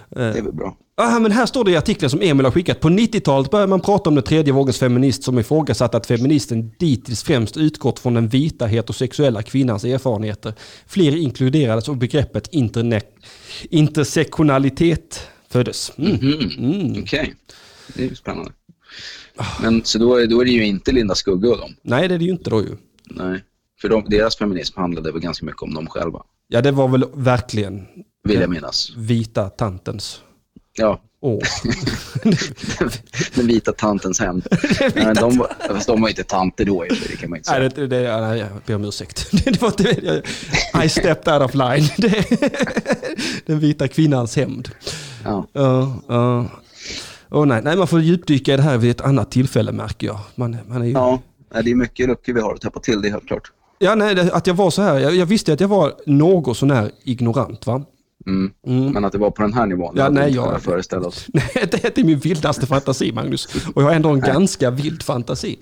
[SPEAKER 2] Det är väl bra.
[SPEAKER 1] Ah, men här står det i artikeln som Emil har skickat. På 90-talet började man prata om den tredje vågens feminist som ifrågasatte att feministen dittills främst utgått från den vita heterosexuella kvinnans erfarenheter. Fler inkluderades och begreppet interne- intersektionalitet föddes.
[SPEAKER 2] Mm. Mm-hmm. Mm. Okej, okay. det är ju spännande. Men så då, då är det ju inte Linda Skugge och dem?
[SPEAKER 1] Nej, det är det ju inte då ju.
[SPEAKER 2] Nej, för de, deras feminism handlade väl ganska mycket om dem själva?
[SPEAKER 1] Ja, det var väl verkligen
[SPEAKER 2] vill jag minnas.
[SPEAKER 1] Vita tantens
[SPEAKER 2] Ja.
[SPEAKER 1] år.
[SPEAKER 2] Den vita tantens hem. Nej, de, fast de var inte tanter då, det kan man inte säga.
[SPEAKER 1] Nej, det, det, nej, jag ber om ursäkt. Det var inte, I stepped out of line. Den vita kvinnans hämnd.
[SPEAKER 2] Ja.
[SPEAKER 1] Uh, uh. Oh, nej, nej, man får djupdyka i det här vid ett annat tillfälle märker jag. Man, man är ju...
[SPEAKER 2] Ja, det är mycket luckor vi har att täppa till, det är helt klart.
[SPEAKER 1] Ja, nej, att jag var så här. Jag, jag visste att jag var något sånär ignorant va.
[SPEAKER 2] Mm. Mm. Men att det var på den här nivån, ja,
[SPEAKER 1] nej, jag
[SPEAKER 2] föreställa oss.
[SPEAKER 1] Nej, det är min vildaste fantasi, Magnus. Och jag har ändå en ganska vild fantasi.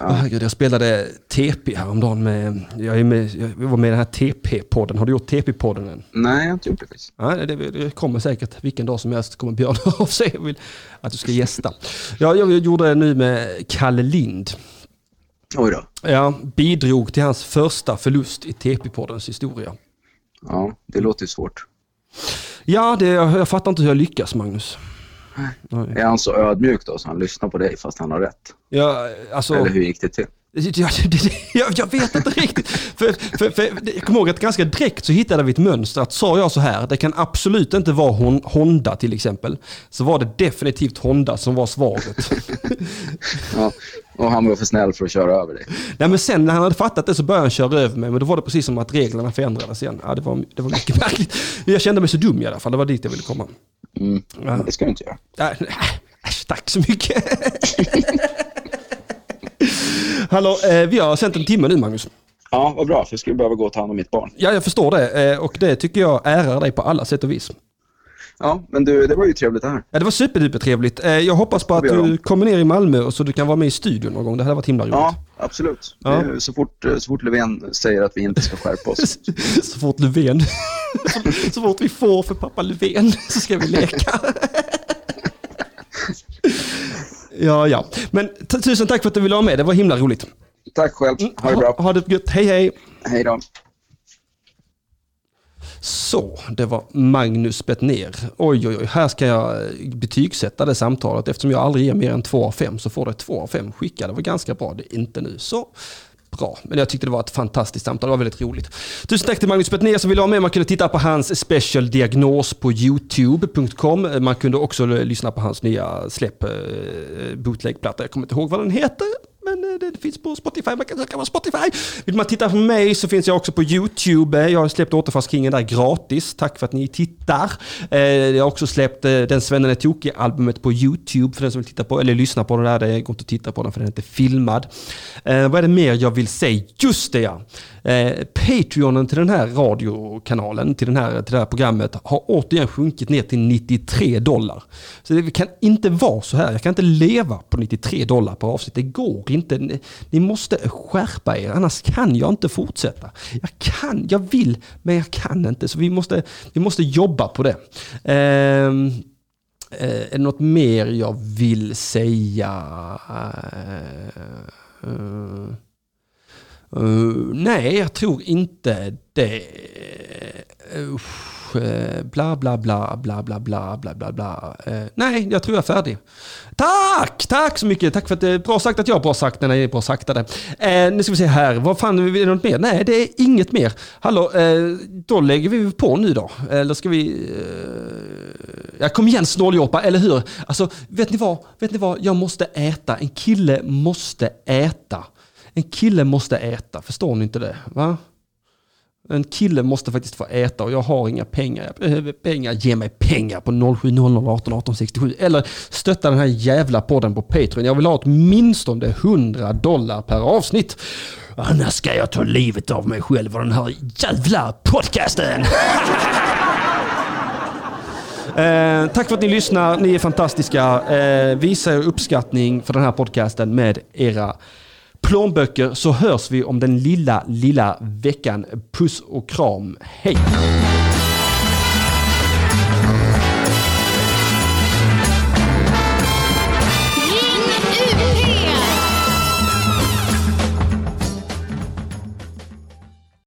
[SPEAKER 1] Ja. Oh, jag spelade TP häromdagen med, jag, är med, jag var med i den här TP-podden. Har du gjort TP-podden än?
[SPEAKER 2] Nej, jag har inte gjort det
[SPEAKER 1] det, det kommer säkert vilken dag som helst kommer Björn av sig och vill att du ska gästa. Ja, jag gjorde det nu med Kalle Lind.
[SPEAKER 2] Oj då.
[SPEAKER 1] Ja, bidrog till hans första förlust i TP-poddens historia.
[SPEAKER 2] Ja, det låter svårt.
[SPEAKER 1] Ja, det, jag fattar inte hur jag lyckas, Magnus.
[SPEAKER 2] Nej. Är han så ödmjuk då så han lyssnar på dig fast han har rätt?
[SPEAKER 1] Ja, alltså...
[SPEAKER 2] Eller hur gick det till?
[SPEAKER 1] Jag, jag, vet inte riktigt. För, för, för, jag kommer ihåg att ganska direkt så hittade vi ett mönster. Att sa jag så här, det kan absolut inte vara Honda till exempel. Så var det definitivt Honda som var svaret.
[SPEAKER 2] Ja, och han var för snäll för att köra över dig.
[SPEAKER 1] Nej men sen när han hade fattat det så började han köra över mig. Men då var det precis som att reglerna förändrades igen. Ja, det, var, det var mycket märkligt. Jag kände mig så dum i alla fall. Det var dit jag ville komma.
[SPEAKER 2] Mm. Det ska du inte göra.
[SPEAKER 1] Ja, tack så mycket. Hallå, eh, vi har sänt en timme nu Magnus.
[SPEAKER 2] Ja, vad bra. För jag skulle behöva gå och ta hand om mitt barn.
[SPEAKER 1] Ja, jag förstår det. Eh, och det tycker jag ärar dig på alla sätt och vis.
[SPEAKER 2] Ja, men du, det var ju trevligt det här.
[SPEAKER 1] Ja, det var superduper trevligt. Eh, jag hoppas på att du kommer ner i Malmö och så du kan vara med i studion någon gång. Det hade varit himla roligt.
[SPEAKER 2] Ja, absolut. Ja. Så, fort, så fort Löfven säger att vi inte ska skärpa oss.
[SPEAKER 1] så fort Löfven. så fort vi får för pappa Löfven så ska vi leka. Ja, ja. Men tusen tack för att du ville vara med. Det var himla roligt.
[SPEAKER 2] Tack själv. Ha det bra.
[SPEAKER 1] Ha, ha det gött. Hej, hej.
[SPEAKER 2] Hej då.
[SPEAKER 1] Så, det var Magnus Bettner. Oj, oj, oj. Här ska jag betygsätta det samtalet. Eftersom jag aldrig ger mer än två av fem så får det två av fem skicka. Det var ganska bra. Det är inte nu. Så bra. Men jag tyckte det var ett fantastiskt samtal. Det var väldigt roligt. Tusen tack till Magnus Betnér som ville ha med. Man kunde titta på hans special diagnos på youtube.com. Man kunde också lyssna på hans nya släpp, eh, bootlegplatta. Jag kommer inte ihåg vad den heter men eh, det finns på Spotify. Man kan söka på Spotify. Vill man titta på mig så finns jag också på YouTube. Eh, jag har släppt Återfallskingen där gratis. Tack för att ni tittar. Eh, jag har också släppt Den Svennen är tokig-albumet på YouTube för den som vill titta på eller lyssna på den där. Det går inte att titta på den för den är inte filmad. Vad är det mer jag vill säga? Just det ja! Patreonen till den här radiokanalen, till, den här, till det här programmet, har återigen sjunkit ner till 93 dollar. Så det kan inte vara så här. Jag kan inte leva på 93 dollar per avsnitt. Det går inte. Ni, ni måste skärpa er, annars kan jag inte fortsätta. Jag kan, jag vill, men jag kan inte. Så vi måste, vi måste jobba på det. Ehm, eh, är det något mer jag vill säga? Eh, eh, eh nej, jag tror inte det. Uh, Eh, bla, bla, bla, bla, bla, bla, bla, bla, bla. Uh, nej, jag tror jag är färdig. Tack! Tack så mycket! Tack för att det är bra sagt att jag har bra sagt när jag är bra saktade. Eh, nu ska vi se här, vad fan, är det något mer? Nej, det är inget mer. Hallå, eh, då lägger vi på nu då. Eller ska vi... Eh, ja, kom igen snåljåpa, eller hur? Alltså, vet ni vad? Vet ni vad? Jag måste äta. En kille måste äta. En kille måste äta, förstår ni inte det? Va? En kille måste faktiskt få äta och jag har inga pengar. Jag behöver pengar. Ge mig pengar på 0700181867. Eller stötta den här jävla podden på Patreon. Jag vill ha åtminstone 100 dollar per avsnitt. Annars ska jag ta livet av mig själv och den här jävla podcasten. Eh, tack för att ni lyssnar. Ni är fantastiska. Eh, visa er uppskattning för den här podcasten med era plånböcker så hörs vi om den lilla, lilla veckan. Puss och kram. Hej!